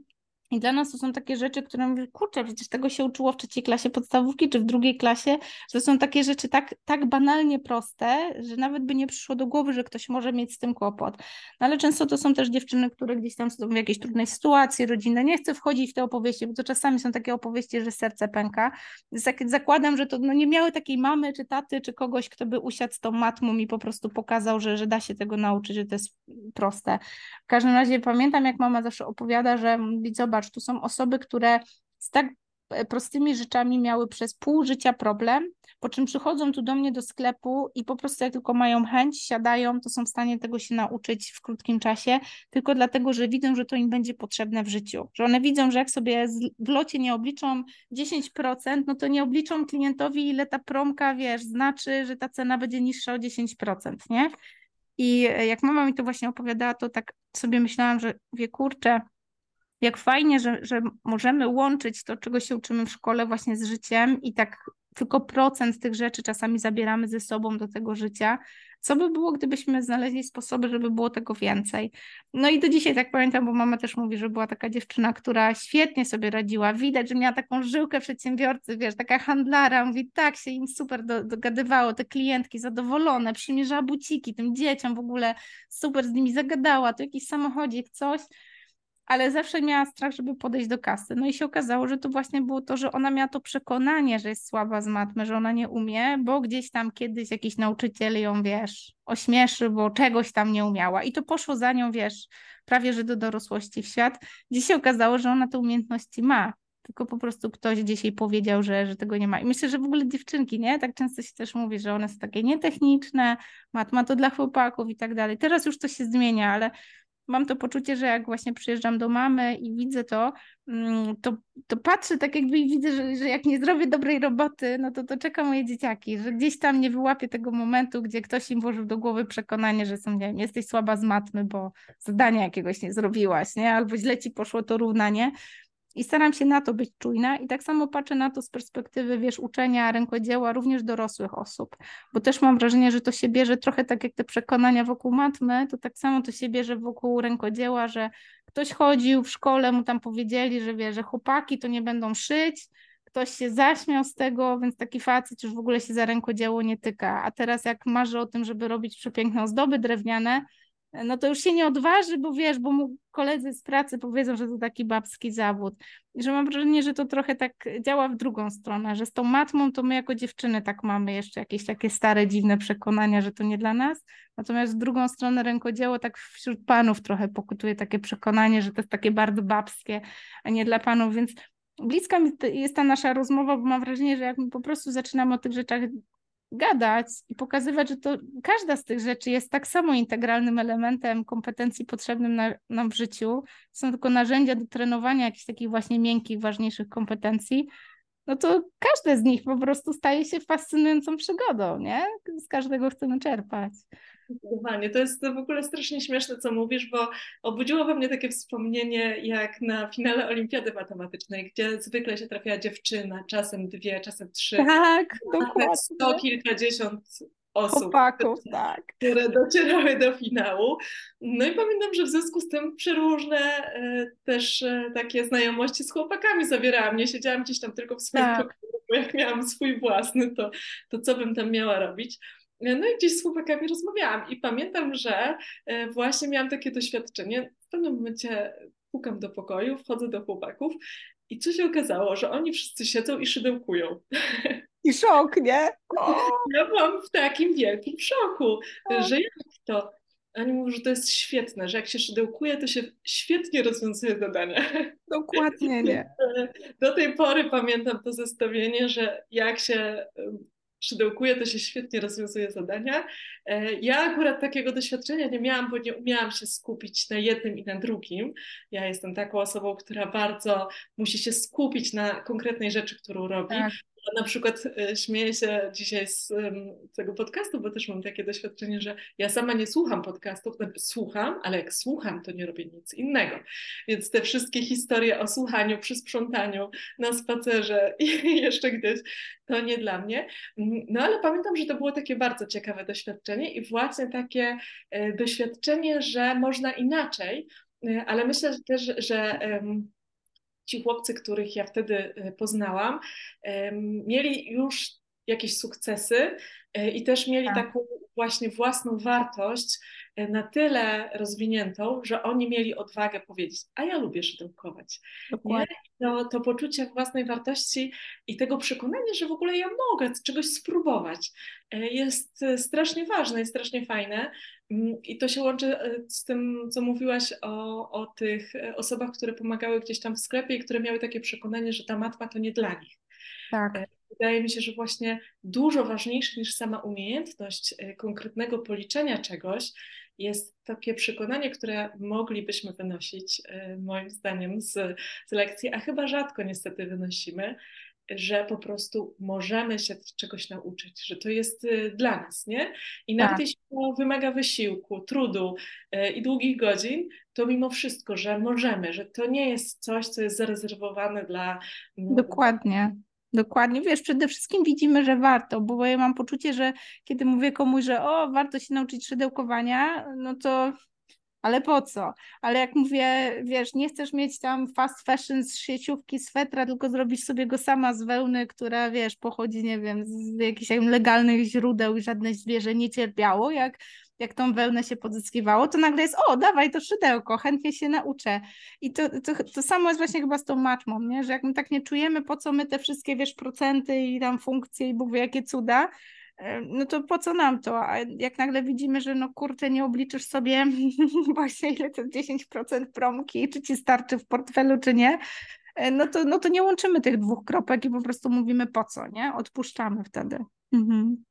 I dla nas to są takie rzeczy, które mówię, kurczę, przecież tego się uczyło w trzeciej klasie podstawówki czy w drugiej klasie, że to są takie rzeczy tak, tak banalnie proste, że nawet by nie przyszło do głowy, że ktoś może mieć z tym kłopot. No ale często to są też dziewczyny, które gdzieś tam są w jakiejś trudnej sytuacji rodzinnej. Nie chcę wchodzić w te opowieści, bo to czasami są takie opowieści, że serce pęka. Zakładam, że to no, nie miały takiej mamy czy taty, czy kogoś, kto by usiadł z tą matmą i po prostu pokazał, że, że da się tego nauczyć, że to jest proste. W każdym razie pamiętam, jak mama zawsze opowiada, że zobacz, zobacz, tu są osoby, które z tak e, prostymi rzeczami miały przez pół życia problem, po czym przychodzą tu do mnie do sklepu i po prostu jak tylko mają chęć, siadają, to są w stanie tego się nauczyć w krótkim czasie, tylko dlatego, że widzą, że to im będzie potrzebne w życiu. Że one widzą, że jak sobie w locie nie obliczą 10%, no to nie obliczą klientowi, ile ta promka, wiesz, znaczy, że ta cena będzie niższa o 10%, nie? I e, jak mama mi to właśnie opowiadała, to tak sobie myślałam, że wie, kurczę, jak fajnie, że, że możemy łączyć to, czego się uczymy w szkole właśnie z życiem i tak tylko procent tych rzeczy czasami zabieramy ze sobą do tego życia. Co by było, gdybyśmy znaleźli sposoby, żeby było tego więcej? No i do dzisiaj tak pamiętam, bo mama też mówi, że była taka dziewczyna, która świetnie sobie radziła. Widać, że miała taką żyłkę przedsiębiorcy, wiesz, taka handlara. Mówi, tak się im super do, dogadywało, te klientki zadowolone, przymierzała buciki tym dzieciom w ogóle, super z nimi zagadała, to jakiś samochodzik, coś ale zawsze miała strach, żeby podejść do kasy. No i się okazało, że to właśnie było to, że ona miała to przekonanie, że jest słaba z matmy, że ona nie umie, bo gdzieś tam kiedyś jakiś nauczyciel ją, wiesz, ośmieszy, bo czegoś tam nie umiała. I to poszło za nią, wiesz, prawie że do dorosłości w świat. Dziś się okazało, że ona te umiejętności ma, tylko po prostu ktoś gdzieś jej powiedział, że, że tego nie ma. I myślę, że w ogóle dziewczynki, nie? Tak często się też mówi, że one są takie nietechniczne, matma to dla chłopaków i tak dalej. Teraz już to się zmienia, ale mam to poczucie, że jak właśnie przyjeżdżam do mamy i widzę to, mm, to, to patrzę tak jakby i widzę, że, że jak nie zrobię dobrej roboty, no to to czeka moje dzieciaki, że gdzieś tam nie wyłapię tego momentu, gdzie ktoś im włożył do głowy przekonanie, że są, nie wiem, jesteś słaba z matmy, bo zadania jakiegoś nie zrobiłaś, nie? Albo źle ci poszło to równanie. I staram się na to być czujna i tak samo patrzę na to z perspektywy, wiesz, uczenia rękodzieła również dorosłych osób, bo też mam wrażenie, że to się bierze trochę tak jak te przekonania wokół matmy, to tak samo to się bierze wokół rękodzieła, że ktoś chodził w szkole, mu tam powiedzieli, że wie, że chłopaki to nie będą szyć, ktoś się zaśmiał z tego, więc taki facet już w ogóle się za rękodzieło nie tyka, a teraz jak marzy o tym, żeby robić przepiękne ozdoby drewniane, no to już się nie odważy, bo wiesz, bo mu koledzy z pracy powiedzą, że to taki babski zawód. I że mam wrażenie, że to trochę tak działa w drugą stronę, że z tą matmą to my jako dziewczyny tak mamy jeszcze jakieś takie stare, dziwne przekonania, że to nie dla nas. Natomiast w drugą stronę rękodzieło tak wśród panów trochę pokutuje takie przekonanie, że to jest takie bardzo babskie, a nie dla panów, więc bliska mi jest ta nasza rozmowa, bo mam wrażenie, że jak my po prostu zaczynamy o tych rzeczach gadać i pokazywać, że to każda z tych rzeczy jest tak samo integralnym elementem kompetencji potrzebnym na, nam w życiu. Są tylko narzędzia do trenowania jakichś takich właśnie miękkich, ważniejszych kompetencji. No to każde z nich po prostu staje się fascynującą przygodą, nie? Z każdego chcemy czerpać. Zdecydowanie. To jest w ogóle strasznie śmieszne, co mówisz, bo obudziło we mnie takie wspomnienie, jak na finale Olimpiady Matematycznej, gdzie zwykle się trafiała dziewczyna, czasem dwie, czasem trzy. Tak, dokładnie. Sto kilkadziesiąt osób, Chłopaków, tak. które docierały do finału. No i pamiętam, że w związku z tym przeróżne e, też e, takie znajomości z chłopakami zawierałam. Nie siedziałam gdzieś tam tylko w swoim tak. pokoju, bo jak miałam swój własny, to, to co bym tam miała robić. No i gdzieś z chłopakami rozmawiałam i pamiętam, że e, właśnie miałam takie doświadczenie. W pewnym momencie pukam do pokoju, wchodzę do chłopaków i co się okazało, że oni wszyscy siedzą i szydełkują. I szok, nie? Ja byłam w takim wielkim szoku, że jak to? Oni mówią, że to jest świetne, że jak się szydełkuje, to się świetnie rozwiązuje zadania. Dokładnie, nie. Do tej pory pamiętam to zestawienie, że jak się szydełkuje, to się świetnie rozwiązuje zadania. E, ja akurat takiego doświadczenia nie miałam, bo nie umiałam się skupić na jednym i na drugim. Ja jestem taką osobą, która bardzo musi się skupić na konkretnej rzeczy, którą robi. Tak na przykład e, śmieję się dzisiaj z tego podcastu, bo też mam takie doświadczenie, że ja sama nie słucham podcastów, znaczy słucham, ale jak słucham, to nie robię nic innego. Więc te wszystkie historie o słuchaniu, przy sprzątaniu, na spacerze i jeszcze gdzieś, to nie dla mnie. Mm, no ale pamiętam, że to było takie bardzo ciekawe doświadczenie i właśnie takie e, doświadczenie, że można inaczej, e, ale myślę też, że ci chłopcy, których ja wtedy poznałam, mieli już jakieś sukcesy i też mieli tak. taką właśnie własną wartość na tyle rozwiniętą, że oni mieli odwagę powiedzieć, a ja lubię szydełkować. To, to poczucie własnej wartości i tego przekonania, że w ogóle ja mogę czegoś spróbować, jest strasznie ważne, jest strasznie fajne. Mm, I to się łączy z tym, co mówiłaś o, o tych osobach, które pomagały gdzieś tam w sklepie i które miały takie przekonanie, że ta matma to nie dla nich. Tak wydaje mi się, że właśnie dużo ważniejsze niż sama umiejętność konkretnego policzenia czegoś jest takie przekonanie, które moglibyśmy wynosić, y, moim zdaniem, z, z lekcji, a chyba rzadko niestety wynosimy, że po prostu możemy się czegoś nauczyć, że to jest y, dla nas, nie? I nawet tak. jeśli to wymaga wysiłku, trudu i długich godzin, to mimo wszystko, że możemy, że to nie jest coś, co jest zarezerwowane dla. No, Dokładnie. Dokładnie, wiesz, przede wszystkim widzimy, że warto, bo ja mam poczucie, że kiedy mówię komuś, że o, warto się nauczyć szydełkowania, no to ale po co? Ale jak mówię, wiesz, nie chcesz mieć tam fast fashion z sieciówki, swetra, tylko zrobisz sobie go sama z wełny, która, wiesz, pochodzi, nie wiem, z jakichś legalnych źródeł i żadne zwierzę nie cierpiało, jak jak tą wełnę się pozyskiwało, to nagle jest, o, dawaj to szydełko, chętnie się nauczę. I to, to, to samo jest właśnie chyba z tą matmą, nie? że jak my tak nie czujemy, po co my te wszystkie, wiesz, procenty i tam funkcje i Bóg wie jakie cuda, e, no to po co nam to? A jak nagle widzimy, że no kurczę, nie obliczysz sobie właśnie ile to 10% promki, czy ci starczy w portfelu, czy nie, e, no to, no to nie łączymy tych dwóch kropek i po prostu mówimy po co, nie? Odpuszczamy wtedy. Mhm.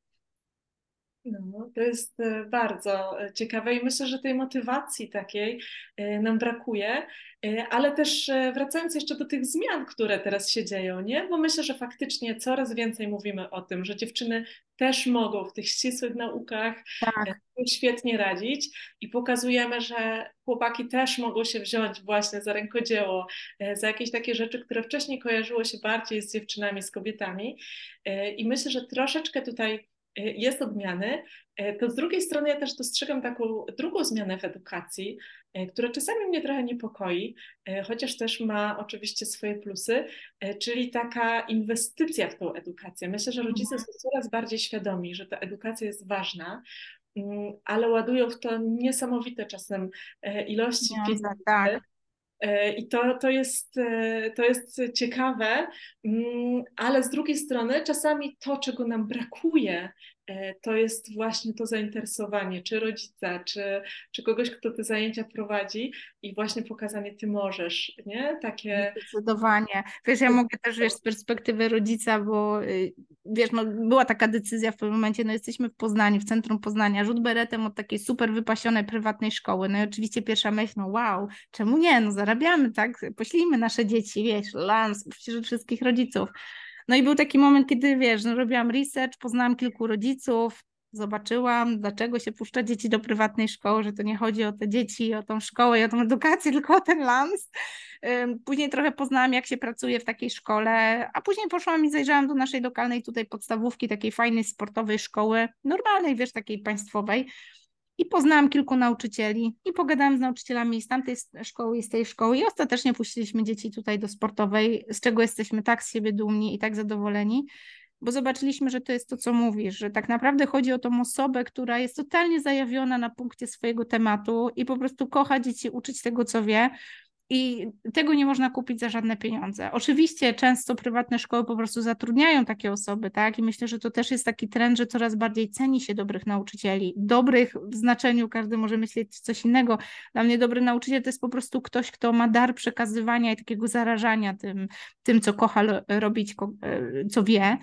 No, to jest e, bardzo e, ciekawe i myślę, że tej motywacji takiej e, nam brakuje, ale też wracając jeszcze do tych zmian, które teraz się dzieją, nie? Bo myślę, że faktycznie coraz więcej mówimy o tym, że dziewczyny też mogą w tych ścisłych naukach tak. świetnie radzić i pokazujemy, że chłopaki też mogą się wziąć właśnie za rękodzieło, za jakieś takie rzeczy, które wcześniej kojarzyło się bardziej z dziewczynami, z kobietami i myślę, że troszeczkę tutaj jest odmiany, y, to z drugiej strony ja też dostrzegam taką drugą zmianę w edukacji, y, która czasami mnie trochę niepokoi, chociaż też ma oczywiście swoje plusy, czyli taka inwestycja w tą edukację. Myślę, że rodzice mhm. są coraz bardziej świadomi, że ta edukacja jest ważna, mm, ale ładują w to niesamowite czasem ilości pieniędzy. Tak. I to, to, jest, to jest ciekawe, mm, ale z drugiej strony czasami to, czego nam brakuje, E, to jest właśnie to zainteresowanie, czy rodzica, czy, czy kogoś, kto te zajęcia prowadzi i właśnie pokazanie, ty możesz, nie? Takie... Zdecydowanie. Wiesz, ja mogę też, wiesz, z perspektywy rodzica, bo y, wiesz, no, była taka decyzja w pewnym momencie, no jesteśmy w Poznaniu, w centrum Poznania, rzut beretem od takiej super wypasionej prywatnej szkoły, no i oczywiście pierwsza myśl, no wow, czemu nie, no zarabiamy, tak, poślijmy nasze dzieci, wiesz, lans, przecież wszystkich rodziców. No i był taki moment, kiedy wiesz, no, robiłam research, poznałam kilku rodziców, zobaczyłam, dlaczego się puszcza dzieci do prywatnej szkoły, że to nie chodzi o te dzieci, o tą szkołę i o tą edukację, tylko o ten lans. Później trochę poznałam, jak się pracuje w takiej szkole, a później poszłam i zajrzałam do naszej lokalnej tutaj podstawówki, takiej fajnej sportowej szkoły, normalnej, wiesz, takiej państwowej. I poznałam kilku nauczycieli i pogadałam z nauczycielami z tamtej szkoły i z tej szkoły. I ostatecznie puściliśmy dzieci tutaj do sportowej, z czego jesteśmy tak z siebie dumni i tak zadowoleni, bo zobaczyliśmy, że to jest to, co mówisz, że tak naprawdę chodzi o tą osobę, która jest totalnie zajawiona na punkcie swojego tematu i po prostu kocha dzieci uczyć tego, co wie, i tego nie można kupić za żadne pieniądze. Oczywiście często prywatne szkoły po prostu zatrudniają takie osoby, tak? I myślę, że to też jest taki trend, że coraz bardziej ceni się dobrych nauczycieli. Dobrych w znaczeniu, każdy może myśleć coś innego. Dla mnie dobry nauczyciel to jest po prostu ktoś, kto ma dar przekazywania i takiego zarażania tym, tym co kocha robić, e, co wie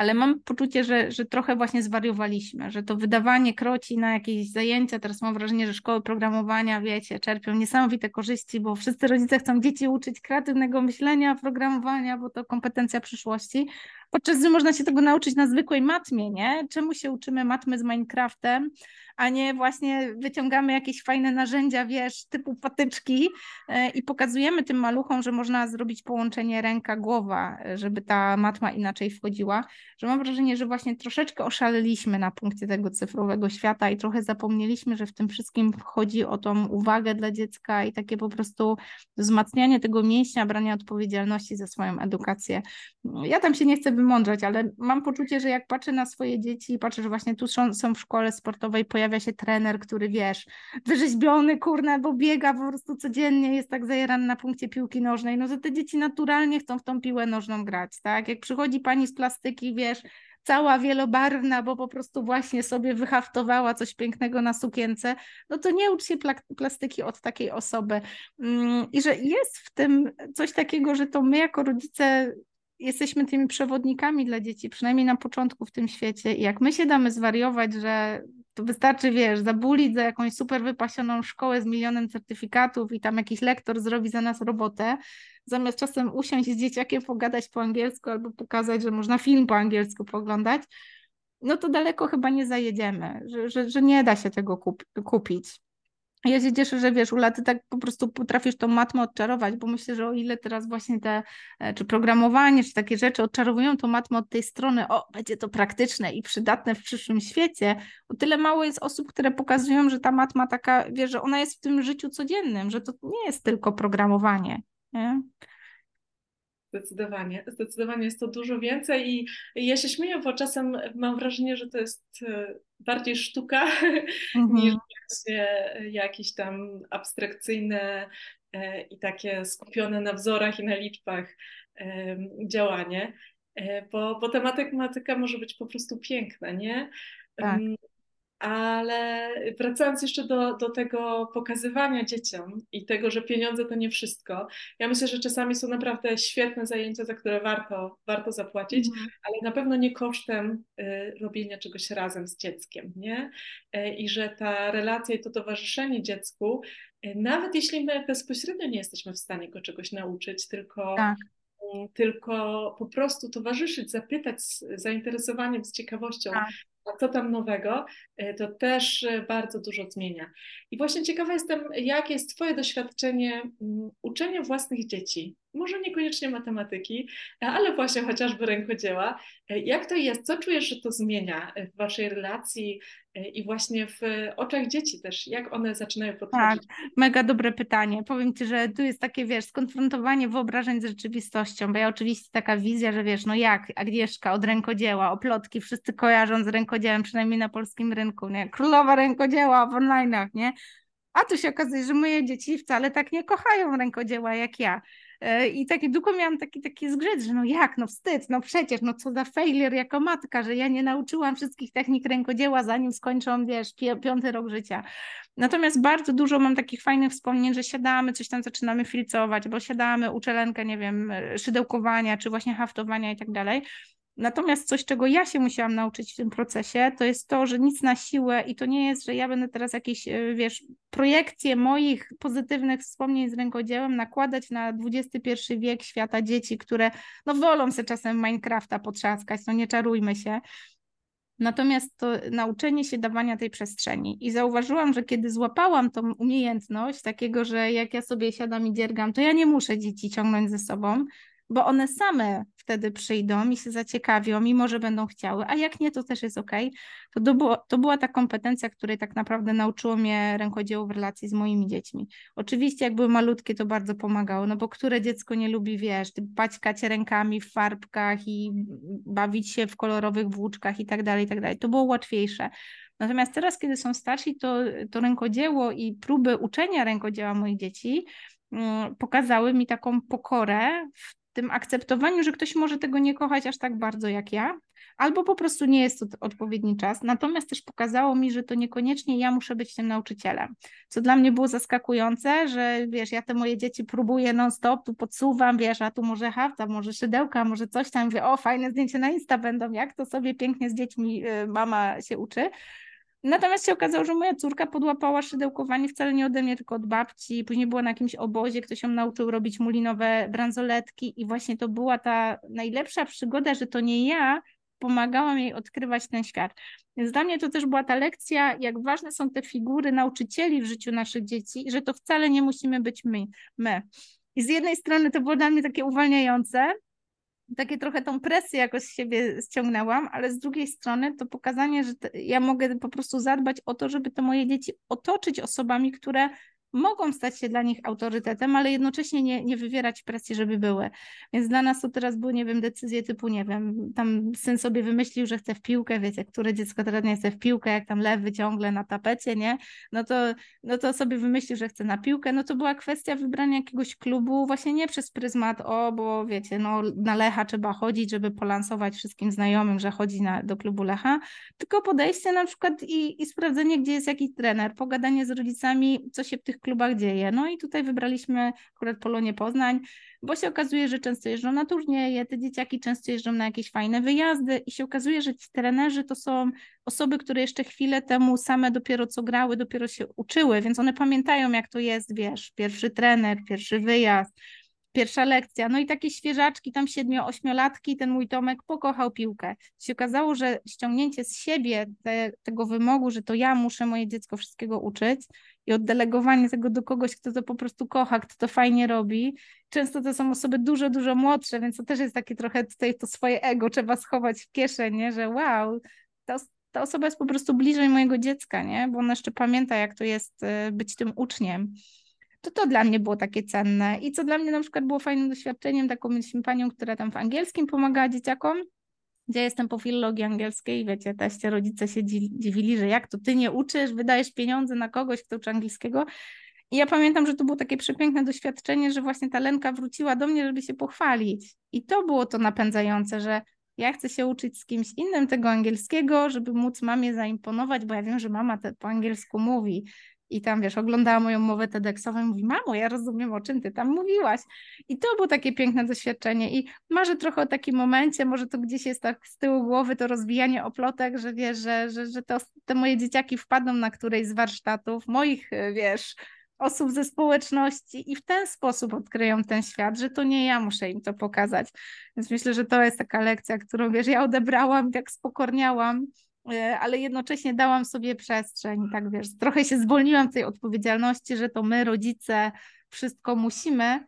ale mam poczucie, że, że trochę właśnie zwariowaliśmy, że to wydawanie kroci na jakieś zajęcia, teraz mam wrażenie, że szkoły programowania, wiecie, czerpią niesamowite korzyści, bo wszyscy rodzice chcą dzieci uczyć kreatywnego myślenia, programowania, bo to kompetencja przyszłości, podczas gdy można się tego nauczyć na zwykłej matmie, nie? Czemu się uczymy matmy z Minecraftem, a nie właśnie wyciągamy jakieś fajne narzędzia, wiesz, typu patyczki e, i pokazujemy tym maluchom, że można zrobić połączenie ręka-głowa, żeby ta matma inaczej wchodziła, że mam wrażenie, że właśnie troszeczkę oszaleliśmy na punkcie tego cyfrowego świata i trochę zapomnieliśmy, że w tym wszystkim chodzi o tą uwagę dla dziecka i takie po prostu wzmacnianie tego mięśnia, branie odpowiedzialności za swoją edukację. Ja tam się nie chcę wymądrzać, ale mam poczucie, że jak patrzę na swoje dzieci i patrzę, że właśnie tu są, są w szkole sportowej, pojawia się trener, który wiesz, wyrzeźbiony, kurna, bo biega po prostu codziennie, jest tak zajerany na punkcie piłki nożnej, no to te dzieci naturalnie chcą w tą piłę nożną grać, tak? Jak przychodzi pani z plastyki, wiesz, cała wielobarwna, bo po prostu właśnie sobie wyhaftowała coś pięknego na sukience, no to nie ucz się plastyki od takiej osoby. Mm, I że jest w tym coś takiego, że to my jako rodzice jesteśmy tymi przewodnikami dla dzieci, przynajmniej na początku w tym świecie. I jak my się damy zwariować, że to wystarczy, wiesz, zabulić za jakąś super wypasioną szkołę z milionem certyfikatów i tam jakiś lektor zrobi za nas robotę, zamiast czasem usiąść z dzieciakiem, pogadać po angielsku albo pokazać, że można film po angielsku poglądać, no to daleko chyba nie zajedziemy, że, że, że nie da się tego kup kupić. Ja się cieszę, że wiesz, Ula, ty tak po prostu potrafisz tą matmę odczarować, bo myślę, że o ile teraz właśnie te, e, czy programowanie, czy takie rzeczy odczarowują tą matmę od tej strony, o, będzie to praktyczne i przydatne w przyszłym świecie, o tyle mało jest osób, które pokazują, że ta matma taka, wiesz, że ona jest w tym życiu codziennym, że to nie jest tylko programowanie, nie? Zdecydowanie, zdecydowanie jest to dużo więcej i ja się śmieję, bo czasem mam wrażenie, że to jest e, bardziej sztuka mhm. niż właśnie jakieś tam abstrakcyjne e, i takie skupione na wzorach i na liczbach działanie, e, bo, bo ta matematyka może być po prostu piękna, nie? Tak. Ale wracając jeszcze do, do tego pokazywania dzieciom i tego, że pieniądze to nie wszystko, ja myślę, że czasami są naprawdę świetne zajęcia, za które warto, warto zapłacić, mm. ale na pewno nie kosztem y, robienia czegoś razem z dzieckiem, nie? Y, I że ta relacja i to towarzyszenie dziecku, y, nawet jeśli my bezpośrednio nie jesteśmy w stanie go czegoś nauczyć, tylko tak mm, tylko po prostu towarzyszyć, zapytać z zainteresowaniem, z ciekawością, tak a co tam nowego, e, to też e, bardzo dużo zmienia. I właśnie ciekawa jestem, jakie jest Twoje doświadczenie mm, uczenia własnych dzieci może niekoniecznie matematyki, ale właśnie chociażby rękodzieła. Jak to jest? Co czujesz, że to zmienia w waszej relacji i właśnie w oczach dzieci też? Jak one zaczynają podchodzić? Tak, mega dobre pytanie. Powiem Ci, że tu jest takie, wiesz, skonfrontowanie wyobrażeń z rzeczywistością, bo ja oczywiście taka wizja, że wiesz, no jak Agnieszka od rękodzieła, oplotki, wszyscy kojarzą z rękodziełem, przynajmniej na polskim rynku, nie? Królowa rękodzieła w online'ach, nie? A tu się okazuje, że moje dzieci wcale tak nie kochają rękodzieła jak ja. E, I taki długo miałam taki, taki zgrzyt, że no jak, no wstyd, no przecież, no co za failure jako matka, że ja nie nauczyłam wszystkich technik rękodzieła, zanim skończą, wiesz, piąty rok życia. Natomiast bardzo dużo mam takich fajnych wspomnień, że siadamy, coś tam zaczynamy filcować, bo siadamy, uczelenkę, nie wiem, szydełkowania, czy właśnie haftowania i tak dalej. Natomiast coś, czego ja się musiałam nauczyć w tym procesie, to jest to, że nic na siłę i to nie jest, że ja będę teraz jakieś, e, wiesz, projekcje moich pozytywnych wspomnień z rękodziełem nakładać na XXI wiek świata dzieci, które no wolą sobie czasem Minecrafta potrzaskać, no nie czarujmy się. Natomiast to nauczenie się dawania tej przestrzeni. I zauważyłam, że kiedy złapałam tą umiejętność takiego, że jak ja sobie siadam i dziergam, to ja nie muszę dzieci ciągnąć ze sobą, bo one same wtedy przyjdą i się zaciekawią, mimo że będą chciały, a jak nie, to też jest ok. To, to, była ta kompetencja, której tak naprawdę nauczyło mnie rękodzieło w relacji z moimi dziećmi. Oczywiście, jak były malutkie, to bardzo pomagało, no bo które dziecko nie lubi, wiesz, paćkać rękami w farbkach i bawić się w kolorowych włóczkach i tak dalej, i tak dalej. To było łatwiejsze. Natomiast teraz, kiedy są starsi, to, to rękodzieło i próby uczenia rękodzieła moich dzieci mm, pokazały mi taką pokorę w tym akceptowaniu, że ktoś może tego nie kochać aż tak bardzo jak ja, albo po prostu nie jest to odpowiedni czas. Natomiast też pokazało mi, że to niekoniecznie ja muszę być tym nauczycielem. Co dla mnie było zaskakujące, że wiesz, ja te moje dzieci próbuję non-stop, tu podsuwam, wiesz, a tu może hafta, może szydełka, może coś tam, mówię, o fajne zdjęcie na Insta będą, jak to sobie pięknie z dziećmi y, mama się uczy. Natomiast się okazało, że moja córka podłapała szydełkowanie wcale nie ode mnie, tylko od babci. Później była na jakimś obozie, ktoś ją nauczył robić mulinowe bransoletki i właśnie to była ta najlepsza przygoda, że to nie ja pomagałam jej odkrywać ten świat. Więc dla mnie to też była ta lekcja, jak ważne są te figury nauczycieli w życiu naszych dzieci, że to wcale nie musimy być my. my. I z jednej strony to było dla mnie takie uwalniające, takie trochę tą presję jakoś z siebie ściągnęłam, ale z drugiej strony to pokazanie, że ja mogę po prostu zadbać o to, żeby te moje dzieci otoczyć osobami, które mogą stać się dla nich autorytetem, ale jednocześnie nie, nie wywierać presji, żeby były. Więc dla nas to teraz były, nie wiem, decyzje typu, nie wiem, tam syn sobie wymyślił, że chce w piłkę, wiecie, które dziecko teraz nie chce w piłkę, jak tam lewy ciągle na tapecie, nie? No to, no to sobie wymyślił, że chce na piłkę, no to była kwestia wybrania jakiegoś klubu właśnie nie przez pryzmat, o, bo wiecie, no na Lecha trzeba chodzić, żeby polansować wszystkim znajomym, że chodzi na, do klubu Lecha, tylko podejście na przykład i, i sprawdzenie, gdzie jest jakiś trener, pogadanie z rodzicami, co się w tych klubach dzieje. No i tutaj wybraliśmy akurat Polonię Poznań, bo się okazuje, że często jeżdżą na turnieje, te dzieciaki często jeżdżą na jakieś fajne wyjazdy i się okazuje, że ci trenerzy to są osoby, które jeszcze chwilę temu same dopiero co grały, dopiero się uczyły, więc one pamiętają jak to jest, wiesz, pierwszy trener, pierwszy wyjazd, pierwsza lekcja. No i takie świeżaczki, tam siedmiu, ośmiolatki, ten mój Tomek pokochał piłkę. Się okazało, że ściągnięcie z siebie te, tego wymogu, że to ja muszę moje dziecko wszystkiego uczyć i oddelegowanie tego do kogoś, kto to po prostu kocha, kto to fajnie robi. Często to są osoby dużo, dużo młodsze, więc to też jest takie trochę tutaj to swoje ego trzeba schować w kieszeni, że wow, ta, ta osoba jest po prostu bliżej mojego dziecka, nie? Bo ona jeszcze pamięta, jak to jest y, być tym uczniem to to dla mnie było takie cenne. I co dla mnie na przykład było fajnym doświadczeniem, taką mieliśmy panią, która tam w angielskim pomagała dzieciakom, gdzie jestem po filologii angielskiej, wiecie, teście rodzice się dziwili, że jak to ty nie uczysz, wydajesz pieniądze na kogoś, kto uczy angielskiego. I ja pamiętam, że to było takie przepiękne doświadczenie, że właśnie ta Lenka wróciła do mnie, żeby się pochwalić. I to było to napędzające, że ja chcę się uczyć z kimś innym tego angielskiego, żeby móc mamie zaimponować, bo ja wiem, że mama po angielsku mówi. I tam, wiesz, oglądała moją mowę TEDxową i mówi, mamo, ja rozumiem, o czym ty tam mówiłaś. I to było takie piękne doświadczenie. I marzę trochę o takim momencie, może to gdzieś jest tak z tyłu głowy, to rozwijanie oplotek, że wiesz, że, że, że to, te moje dzieciaki wpadną na którejś z warsztatów, moich, wiesz, osób ze społeczności i w ten sposób odkryją ten świat, że to nie ja muszę im to pokazać. Więc myślę, że to jest taka lekcja, którą, wiesz, ja odebrałam, jak spokorniałam E, ale jednocześnie dałam sobie przestrzeń, tak wiesz, trochę się zwolniłam tej odpowiedzialności, że to my, rodzice, wszystko musimy.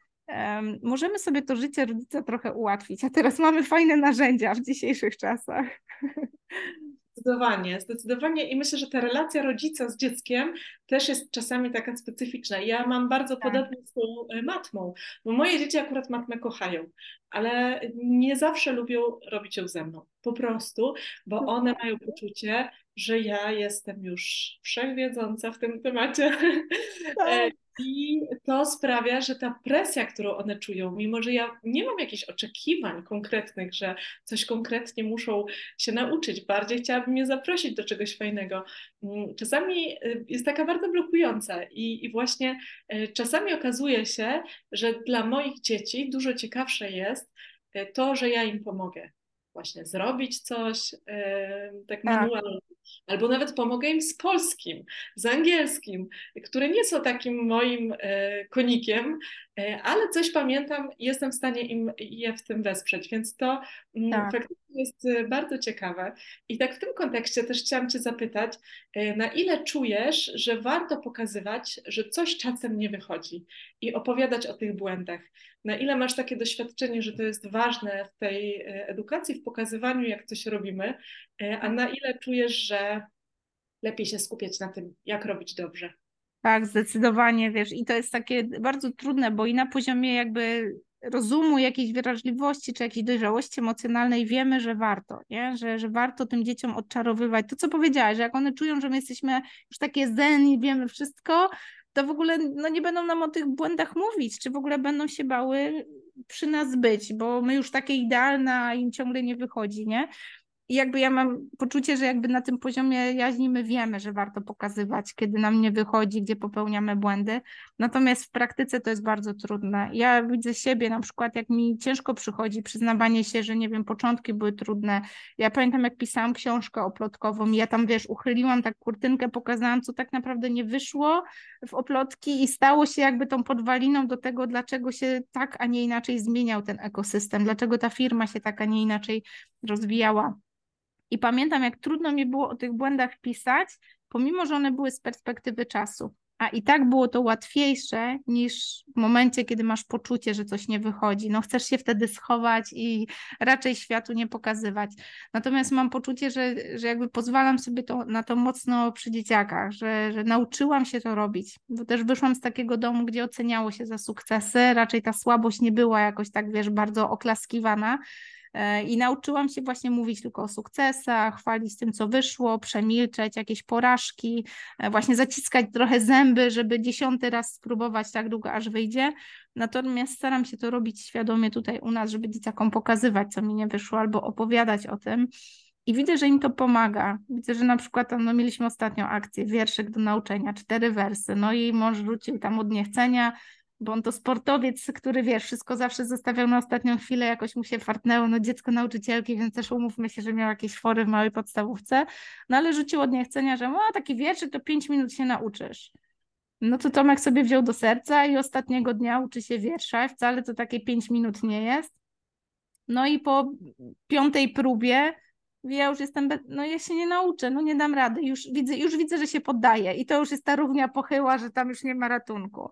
Możemy sobie to życie rodzica trochę ułatwić, a teraz mamy fajne narzędzia w dzisiejszych czasach. Zdecydowanie, zdecydowanie i myślę, że ta relacja rodzica z dzieckiem też jest czasami taka specyficzna. Ja mam bardzo tak. podobnie z tą e, matmą, bo moje dzieci akurat matmę kochają, ale nie zawsze lubią robić ją ze mną. Po prostu, bo one mają poczucie, że ja jestem już wszechwiedząca w tym temacie. Tak. E, I to sprawia, że ta presja, którą one czują, mimo że ja nie mam jakichś oczekiwań konkretnych, że coś konkretnie muszą się nauczyć, bardziej chciałabym je zaprosić do czegoś fajnego, mm, czasami y, jest taka bardzo blokująca i, i właśnie y, czasami okazuje się, że dla moich dzieci dużo ciekawsze jest y, to, że ja im pomogę właśnie zrobić coś tak, tak manualnie, albo nawet pomogę im z polskim, z angielskim, które nie są takim moim e, konikiem, ale coś pamiętam i jestem w stanie im je w tym wesprzeć, więc to mm, tak. faktycznie jest e, bardzo ciekawe. I tak w tym kontekście też chciałam Cię zapytać, na ile czujesz, że warto pokazywać, że coś czasem nie wychodzi i opowiadać o tych błędach? Na ile masz takie doświadczenie, że to jest ważne w tej edukacji, w pokazywaniu, jak coś robimy, a na ile czujesz, że lepiej się skupiać na tym, jak robić dobrze. Tak, zdecydowanie, wiesz, i to jest takie bardzo trudne, bo i na poziomie jakby rozumu, jakiejś wrażliwości czy jakiejś dojrzałości emocjonalnej wiemy, że warto, nie? Że, że warto tym dzieciom odczarowywać. To, co powiedziałaś, że jak one czują, że my jesteśmy już takie zen i wiemy wszystko, to w ogóle no, nie będą nam o tych błędach mówić, czy w ogóle będą się bały przy nas być, bo my już takie idealne, a im ciągle nie wychodzi, nie? I jakby ja mam poczucie, że jakby na tym poziomie jaźni my wiemy, że warto pokazywać, kiedy nam nie wychodzi, gdzie popełniamy błędy. Natomiast w praktyce to jest bardzo trudne. Ja widzę siebie na przykład, jak mi ciężko przychodzi przyznawanie się, że nie wiem, początki były trudne. Ja pamiętam, jak pisałam książkę oplotkową ja tam, wiesz, uchyliłam tak kurtynkę, pokazałam, co tak naprawdę nie wyszło w oplotki i stało się jakby tą podwaliną do tego, dlaczego się tak, a nie inaczej zmieniał ten ekosystem, dlaczego ta firma się tak, a nie inaczej rozwijała. I pamiętam, jak trudno mi było o tych błędach pisać, pomimo, że one były z perspektywy czasu. A i tak było to łatwiejsze niż w momencie, kiedy masz poczucie, że coś nie wychodzi. No chcesz się wtedy schować i raczej światu nie pokazywać. Natomiast mam poczucie, że, że jakby pozwalam sobie to, na to mocno przy dzieciakach, że, że nauczyłam się to robić, bo też wyszłam z takiego domu, gdzie oceniało się za sukcesy, raczej ta słabość nie była jakoś tak, wiesz, bardzo oklaskiwana, I nauczyłam się właśnie mówić tylko o sukcesach, chwalić tym, co wyszło, przemilczeć jakieś porażki, e, właśnie zaciskać trochę zęby, żeby dziesiąty raz spróbować tak długo, aż wyjdzie. Natomiast staram się to robić świadomie tutaj u nas, żeby dzieciakom pokazywać, co mi nie wyszło, albo opowiadać o tym. I widzę, że im to pomaga. Widzę, że na przykład no, mieliśmy ostatnią akcję, wierszyk do nauczenia, cztery wersy, no i mąż rzucił tam od niechcenia, bo on to sportowiec, który wiesz, wszystko zawsze zostawiał na ostatnią chwilę, jakoś mu się fartnęło, no dziecko nauczycielki, więc też umówmy się, że miał jakieś fory w małej podstawówce, no ale rzucił od niechcenia, że a taki wierszy to pięć minut się nauczysz. No to Tomek sobie wziął do serca i ostatniego dnia uczy się wiersza, wcale to takie pięć minut nie jest. No i po piątej próbie ja już jestem, no ja się nie nauczę, no nie dam rady, już widzę, już widzę, że się poddaję i to już jest ta równia pochyła, że tam już nie ma ratunku.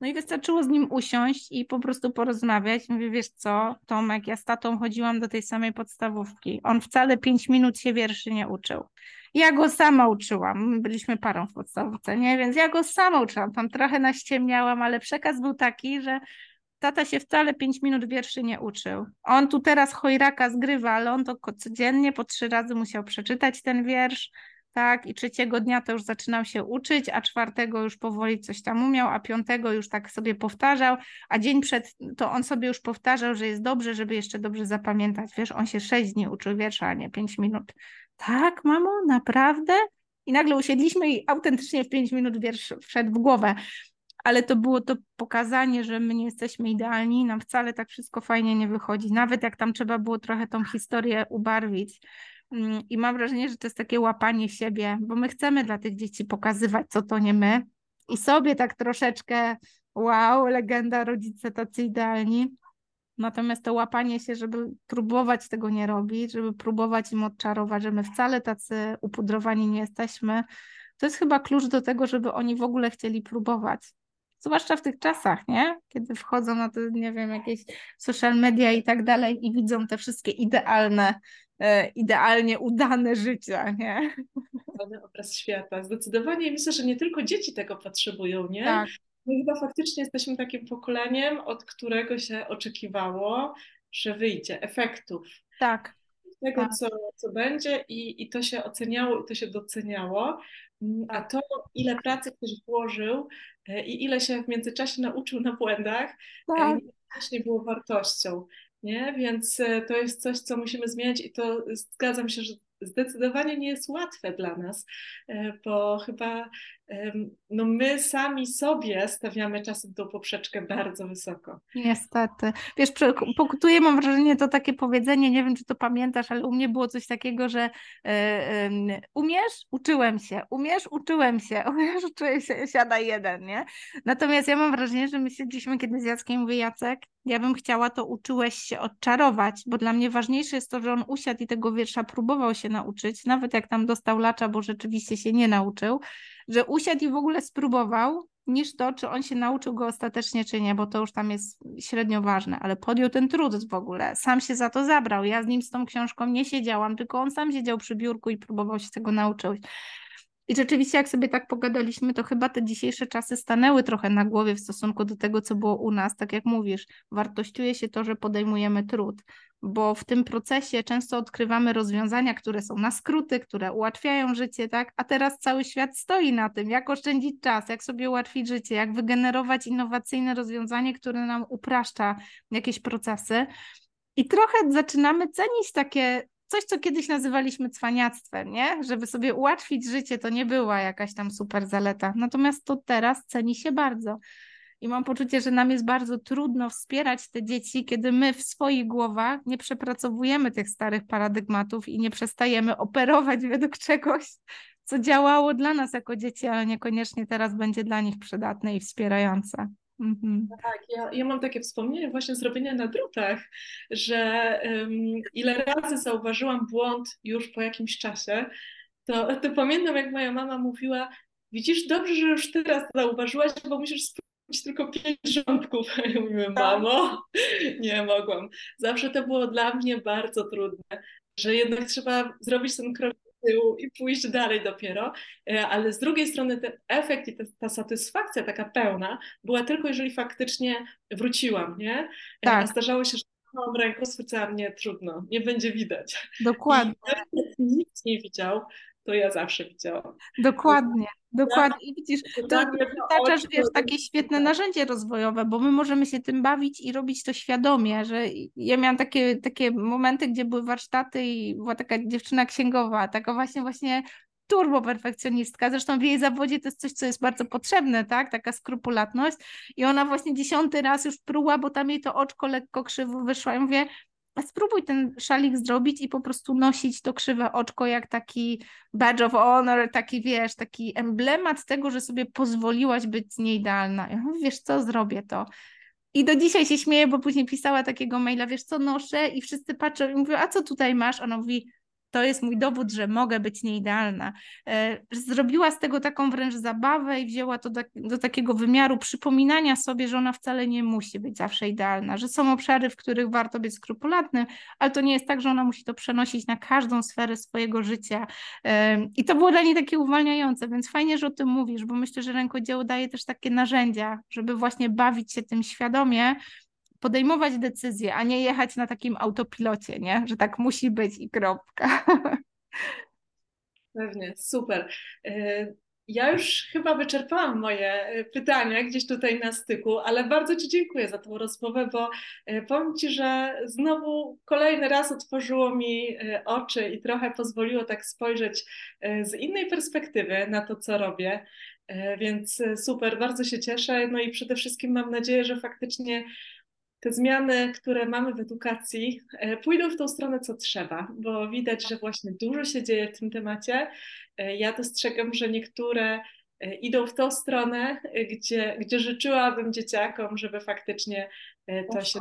No i wystarczyło z nim usiąść i po prostu porozmawiać. Mówię, wiesz co, Tomek, ja z tatą chodziłam do tej samej podstawówki. On wcale pięć minut się wierszy nie uczył. Ja go sama uczyłam. My byliśmy parą w podstawówce, nie? Więc ja go sama uczyłam. Tam trochę naściemniałam, ale przekaz był taki, że tata się wcale pięć minut wierszy nie uczył. On tu teraz chojraka zgrywa, ale on to codziennie po trzy razy musiał przeczytać ten wiersz, tak, i trzeciego dnia to już zaczynał się uczyć, a czwartego już powoli coś tam umiał, a piątego już tak sobie powtarzał, a dzień przed to on sobie już powtarzał, że jest dobrze, żeby jeszcze dobrze zapamiętać. Wiesz, on się sześć dni uczył wiersza, a nie pięć minut. Tak, mamo, naprawdę? I nagle usiedliśmy i autentycznie w pięć minut wiersz wszedł w głowę. Ale to było to pokazanie, że my nie jesteśmy idealni, nam wcale tak wszystko fajnie nie wychodzi. Nawet jak tam trzeba było trochę tą historię ubarwić, I mam wrażenie, że to jest takie łapanie siebie, bo my chcemy dla tych dzieci pokazywać, co to nie my. I sobie tak troszeczkę, wow, legenda, rodzice tacy idealni. Natomiast to łapanie się, żeby próbować tego nie robić, żeby próbować im odczarować, że my wcale tacy upudrowani nie jesteśmy, to jest chyba klucz do tego, żeby oni w ogóle chcieli próbować. Zwłaszcza w tych czasach, nie? Kiedy wchodzą na te, nie wiem, jakieś social media i tak dalej i widzą te wszystkie idealne idealnie udane życia, nie? Udany obraz świata. Zdecydowanie myślę, że nie tylko dzieci tego potrzebują, nie? Tak. My chyba faktycznie jesteśmy takim pokoleniem, od którego się oczekiwało, że wyjdzie efektów. Tak. Tego, tak. Co, co będzie i, i to się oceniało i to się doceniało. Mm, a tak. to, ile pracy ktoś włożył e, i ile się w międzyczasie nauczył na błędach, e, tak. też nie było wartością nie? Więc e, to jest coś, co musimy zmieniać i to zgadzam się, że zdecydowanie nie jest łatwe dla nas, e, bo chyba no my sami sobie stawiamy czasem tą poprzeczkę bardzo wysoko. Niestety. Wiesz, pokutuję, mam wrażenie, to takie powiedzenie, nie wiem, czy to pamiętasz, ale u mnie było coś takiego, że yy, umiesz? Uczyłem się. Umiesz? Uczyłem się. Umiesz? Uczyłem się. Siada jeden, nie? Natomiast ja mam wrażenie, że my siedzieliśmy kiedyś z Jackiem mówię, Jacek, ja bym chciała to uczyłeś się odczarować, bo dla mnie ważniejsze jest to, że on usiadł i tego wiersza próbował się nauczyć, nawet jak tam dostał lacza, bo rzeczywiście się nie nauczył, że usiadł i w ogóle spróbował, niż to, czy on się nauczył go ostatecznie, czy nie, bo to już tam jest średnio ważne, ale podjął ten trud w ogóle, sam się za to zabrał. Ja z nim z tą książką nie siedziałam, tylko on sam siedział przy biurku i próbował się tego nauczyć. I rzeczywiście, jak sobie tak pogadaliśmy, to chyba te dzisiejsze czasy stanęły trochę na głowie w stosunku do tego, co było u nas. Tak jak mówisz, wartościuje się to, że podejmujemy trud, bo w tym procesie często odkrywamy rozwiązania, które są na skróty, które ułatwiają życie, tak? A teraz cały świat stoi na tym, jak oszczędzić czas, jak sobie ułatwić życie, jak wygenerować innowacyjne rozwiązanie, które nam upraszcza jakieś procesy. I trochę zaczynamy cenić takie coś, co kiedyś nazywaliśmy cwaniactwem, nie? Żeby sobie ułatwić życie, to nie była jakaś tam super zaleta. Natomiast to teraz ceni się bardzo. I mam poczucie, że nam jest bardzo trudno wspierać te dzieci, kiedy my w swoich głowach nie przepracowujemy tych starych paradygmatów i nie przestajemy operować według czegoś, co działało dla nas jako dzieci, ale niekoniecznie teraz będzie dla nich przydatne i wspierające. Mhm. Tak, ja, ja mam takie wspomnienie właśnie zrobienia na drutach, że um, ile razy zauważyłam błąd już po jakimś czasie, to, to pamiętam jak moja mama mówiła, widzisz, dobrze, że już teraz zauważyłaś, bo musisz spróbować tylko pięć rządków. Ja mówię, tak. mamo, nie mogłam. Zawsze to było dla mnie bardzo trudne, że jednak trzeba zrobić ten krok tyłu i pójść dalej dopiero, e, ale z drugiej strony ten efekt i ta, ta satysfakcja taka pełna była tylko jeżeli faktycznie wróciłam, nie? E, tak. A zdarzało się, że małą ręką stwierdzałam, nie, trudno, nie będzie widać. Dokładnie. I nikt nie widział, to ja zawsze widziałam. Dokładnie. Dokładnie. I widzisz, to przytaczasz, wiesz, takie świetne narzędzie rozwojowe, bo my możemy się tym bawić i robić to świadomie, że ja miałam takie, takie momenty, gdzie były warsztaty i była taka dziewczyna księgowa, taka właśnie, właśnie turbo perfekcjonistka. Zresztą w jej zawodzie to jest coś, co jest bardzo potrzebne, tak? Taka skrupulatność. I ona właśnie dziesiąty raz już pruła, bo tam jej to oczko lekko krzywo wyszło. Ja mówię, spróbuj ten szalik zrobić i po prostu nosić to krzywe oczko jak taki badge of honor, taki wiesz, taki emblemat tego, że sobie pozwoliłaś być nieidealna. Ja mówię, wiesz co, zrobię to. I do dzisiaj się śmieję, bo później pisała takiego maila, wiesz co, noszę i wszyscy patrzą i mówią, a co tutaj masz? Ona mówi, to jest mój dowód, że mogę być nieidealna. E, zrobiła z tego taką wręcz zabawę i wzięła to do, do, takiego wymiaru przypominania sobie, że ona wcale nie musi być zawsze idealna, że są obszary, w których warto być skrupulatnym, ale to nie jest tak, że ona musi to przenosić na każdą sferę swojego życia. E, I to było dla niej takie uwalniające, więc fajnie, że o tym mówisz, bo myślę, że rękodzieło daje też takie narzędzia, żeby właśnie bawić się tym świadomie, podejmować decyzje, a nie jechać na takim autopilocie, nie? Że tak musi być i kropka. Pewnie, super. E, ja już chyba wyczerpałam moje e, pytania gdzieś tutaj na styku, ale bardzo Ci dziękuję za tą rozmowę, bo e, powiem Ci, że znowu kolejny raz otworzyło mi oczy i trochę pozwoliło tak spojrzeć z innej perspektywy na to, co robię. Więc super, bardzo się cieszę. No i przede wszystkim mam nadzieję, że faktycznie te zmiany, które mamy w edukacji, e, pójdą w tą stronę, co trzeba, bo widać, że właśnie dużo się dzieje w tym temacie. E, ja dostrzegam, że niektóre e, idą w tą stronę, gdzie, gdzie życzyłabym dzieciakom, żeby faktycznie to się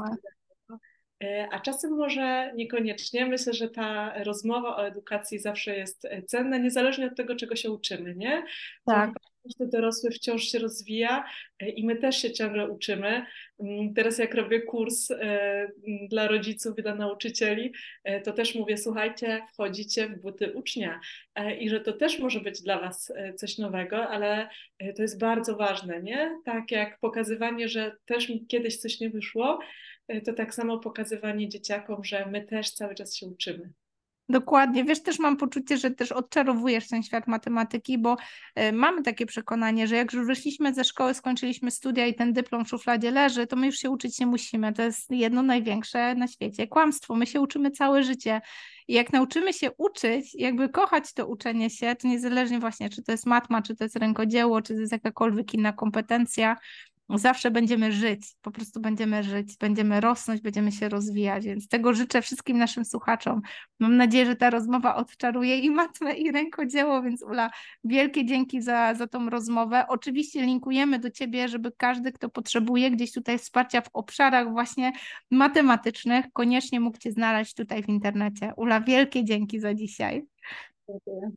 a czasem może niekoniecznie. Myślę, że ta rozmowa o edukacji zawsze jest cenna, niezależnie od tego, czego się uczymy, nie? Tak każdy dorosły wciąż się rozwija e, i my też się ciągle uczymy. Mm, teraz jak robię kurs e, dla rodziców i dla nauczycieli, e, to też mówię, słuchajcie, wchodzicie w buty ucznia i że to też może być dla Was coś nowego, ale to jest bardzo ważne, nie? Tak jak pokazywanie, że też mi kiedyś coś nie wyszło, to tak samo pokazywanie dzieciakom, że my też cały czas się uczymy. Dokładnie. Wiesz, też mam poczucie, że też odczarowujesz ten świat matematyki, bo y, mamy takie przekonanie, że jak już wyszliśmy ze szkoły, skończyliśmy studia i ten dyplom w szufladzie leży, to my już się uczyć nie musimy. To jest jedno największe na świecie kłamstwo. My się uczymy całe życie. I jak nauczymy się uczyć, jakby kochać to uczenie się, to niezależnie właśnie, czy to jest matma, czy to jest rękodzieło, czy to jest jakakolwiek inna kompetencja, zawsze będziemy żyć, po prostu będziemy żyć, będziemy rosnąć, będziemy się rozwijać, więc tego życzę wszystkim naszym słuchaczom. Mam nadzieję, że ta rozmowa odczaruje i matmę, i rękodzieło, więc Ula, wielkie dzięki za, za tą rozmowę. Oczywiście linkujemy do Ciebie, żeby każdy, kto potrzebuje gdzieś tutaj wsparcia w obszarach właśnie matematycznych, koniecznie mógł Cię znaleźć tutaj w internecie. Ula, wielkie dzięki za dzisiaj. Dziękuję.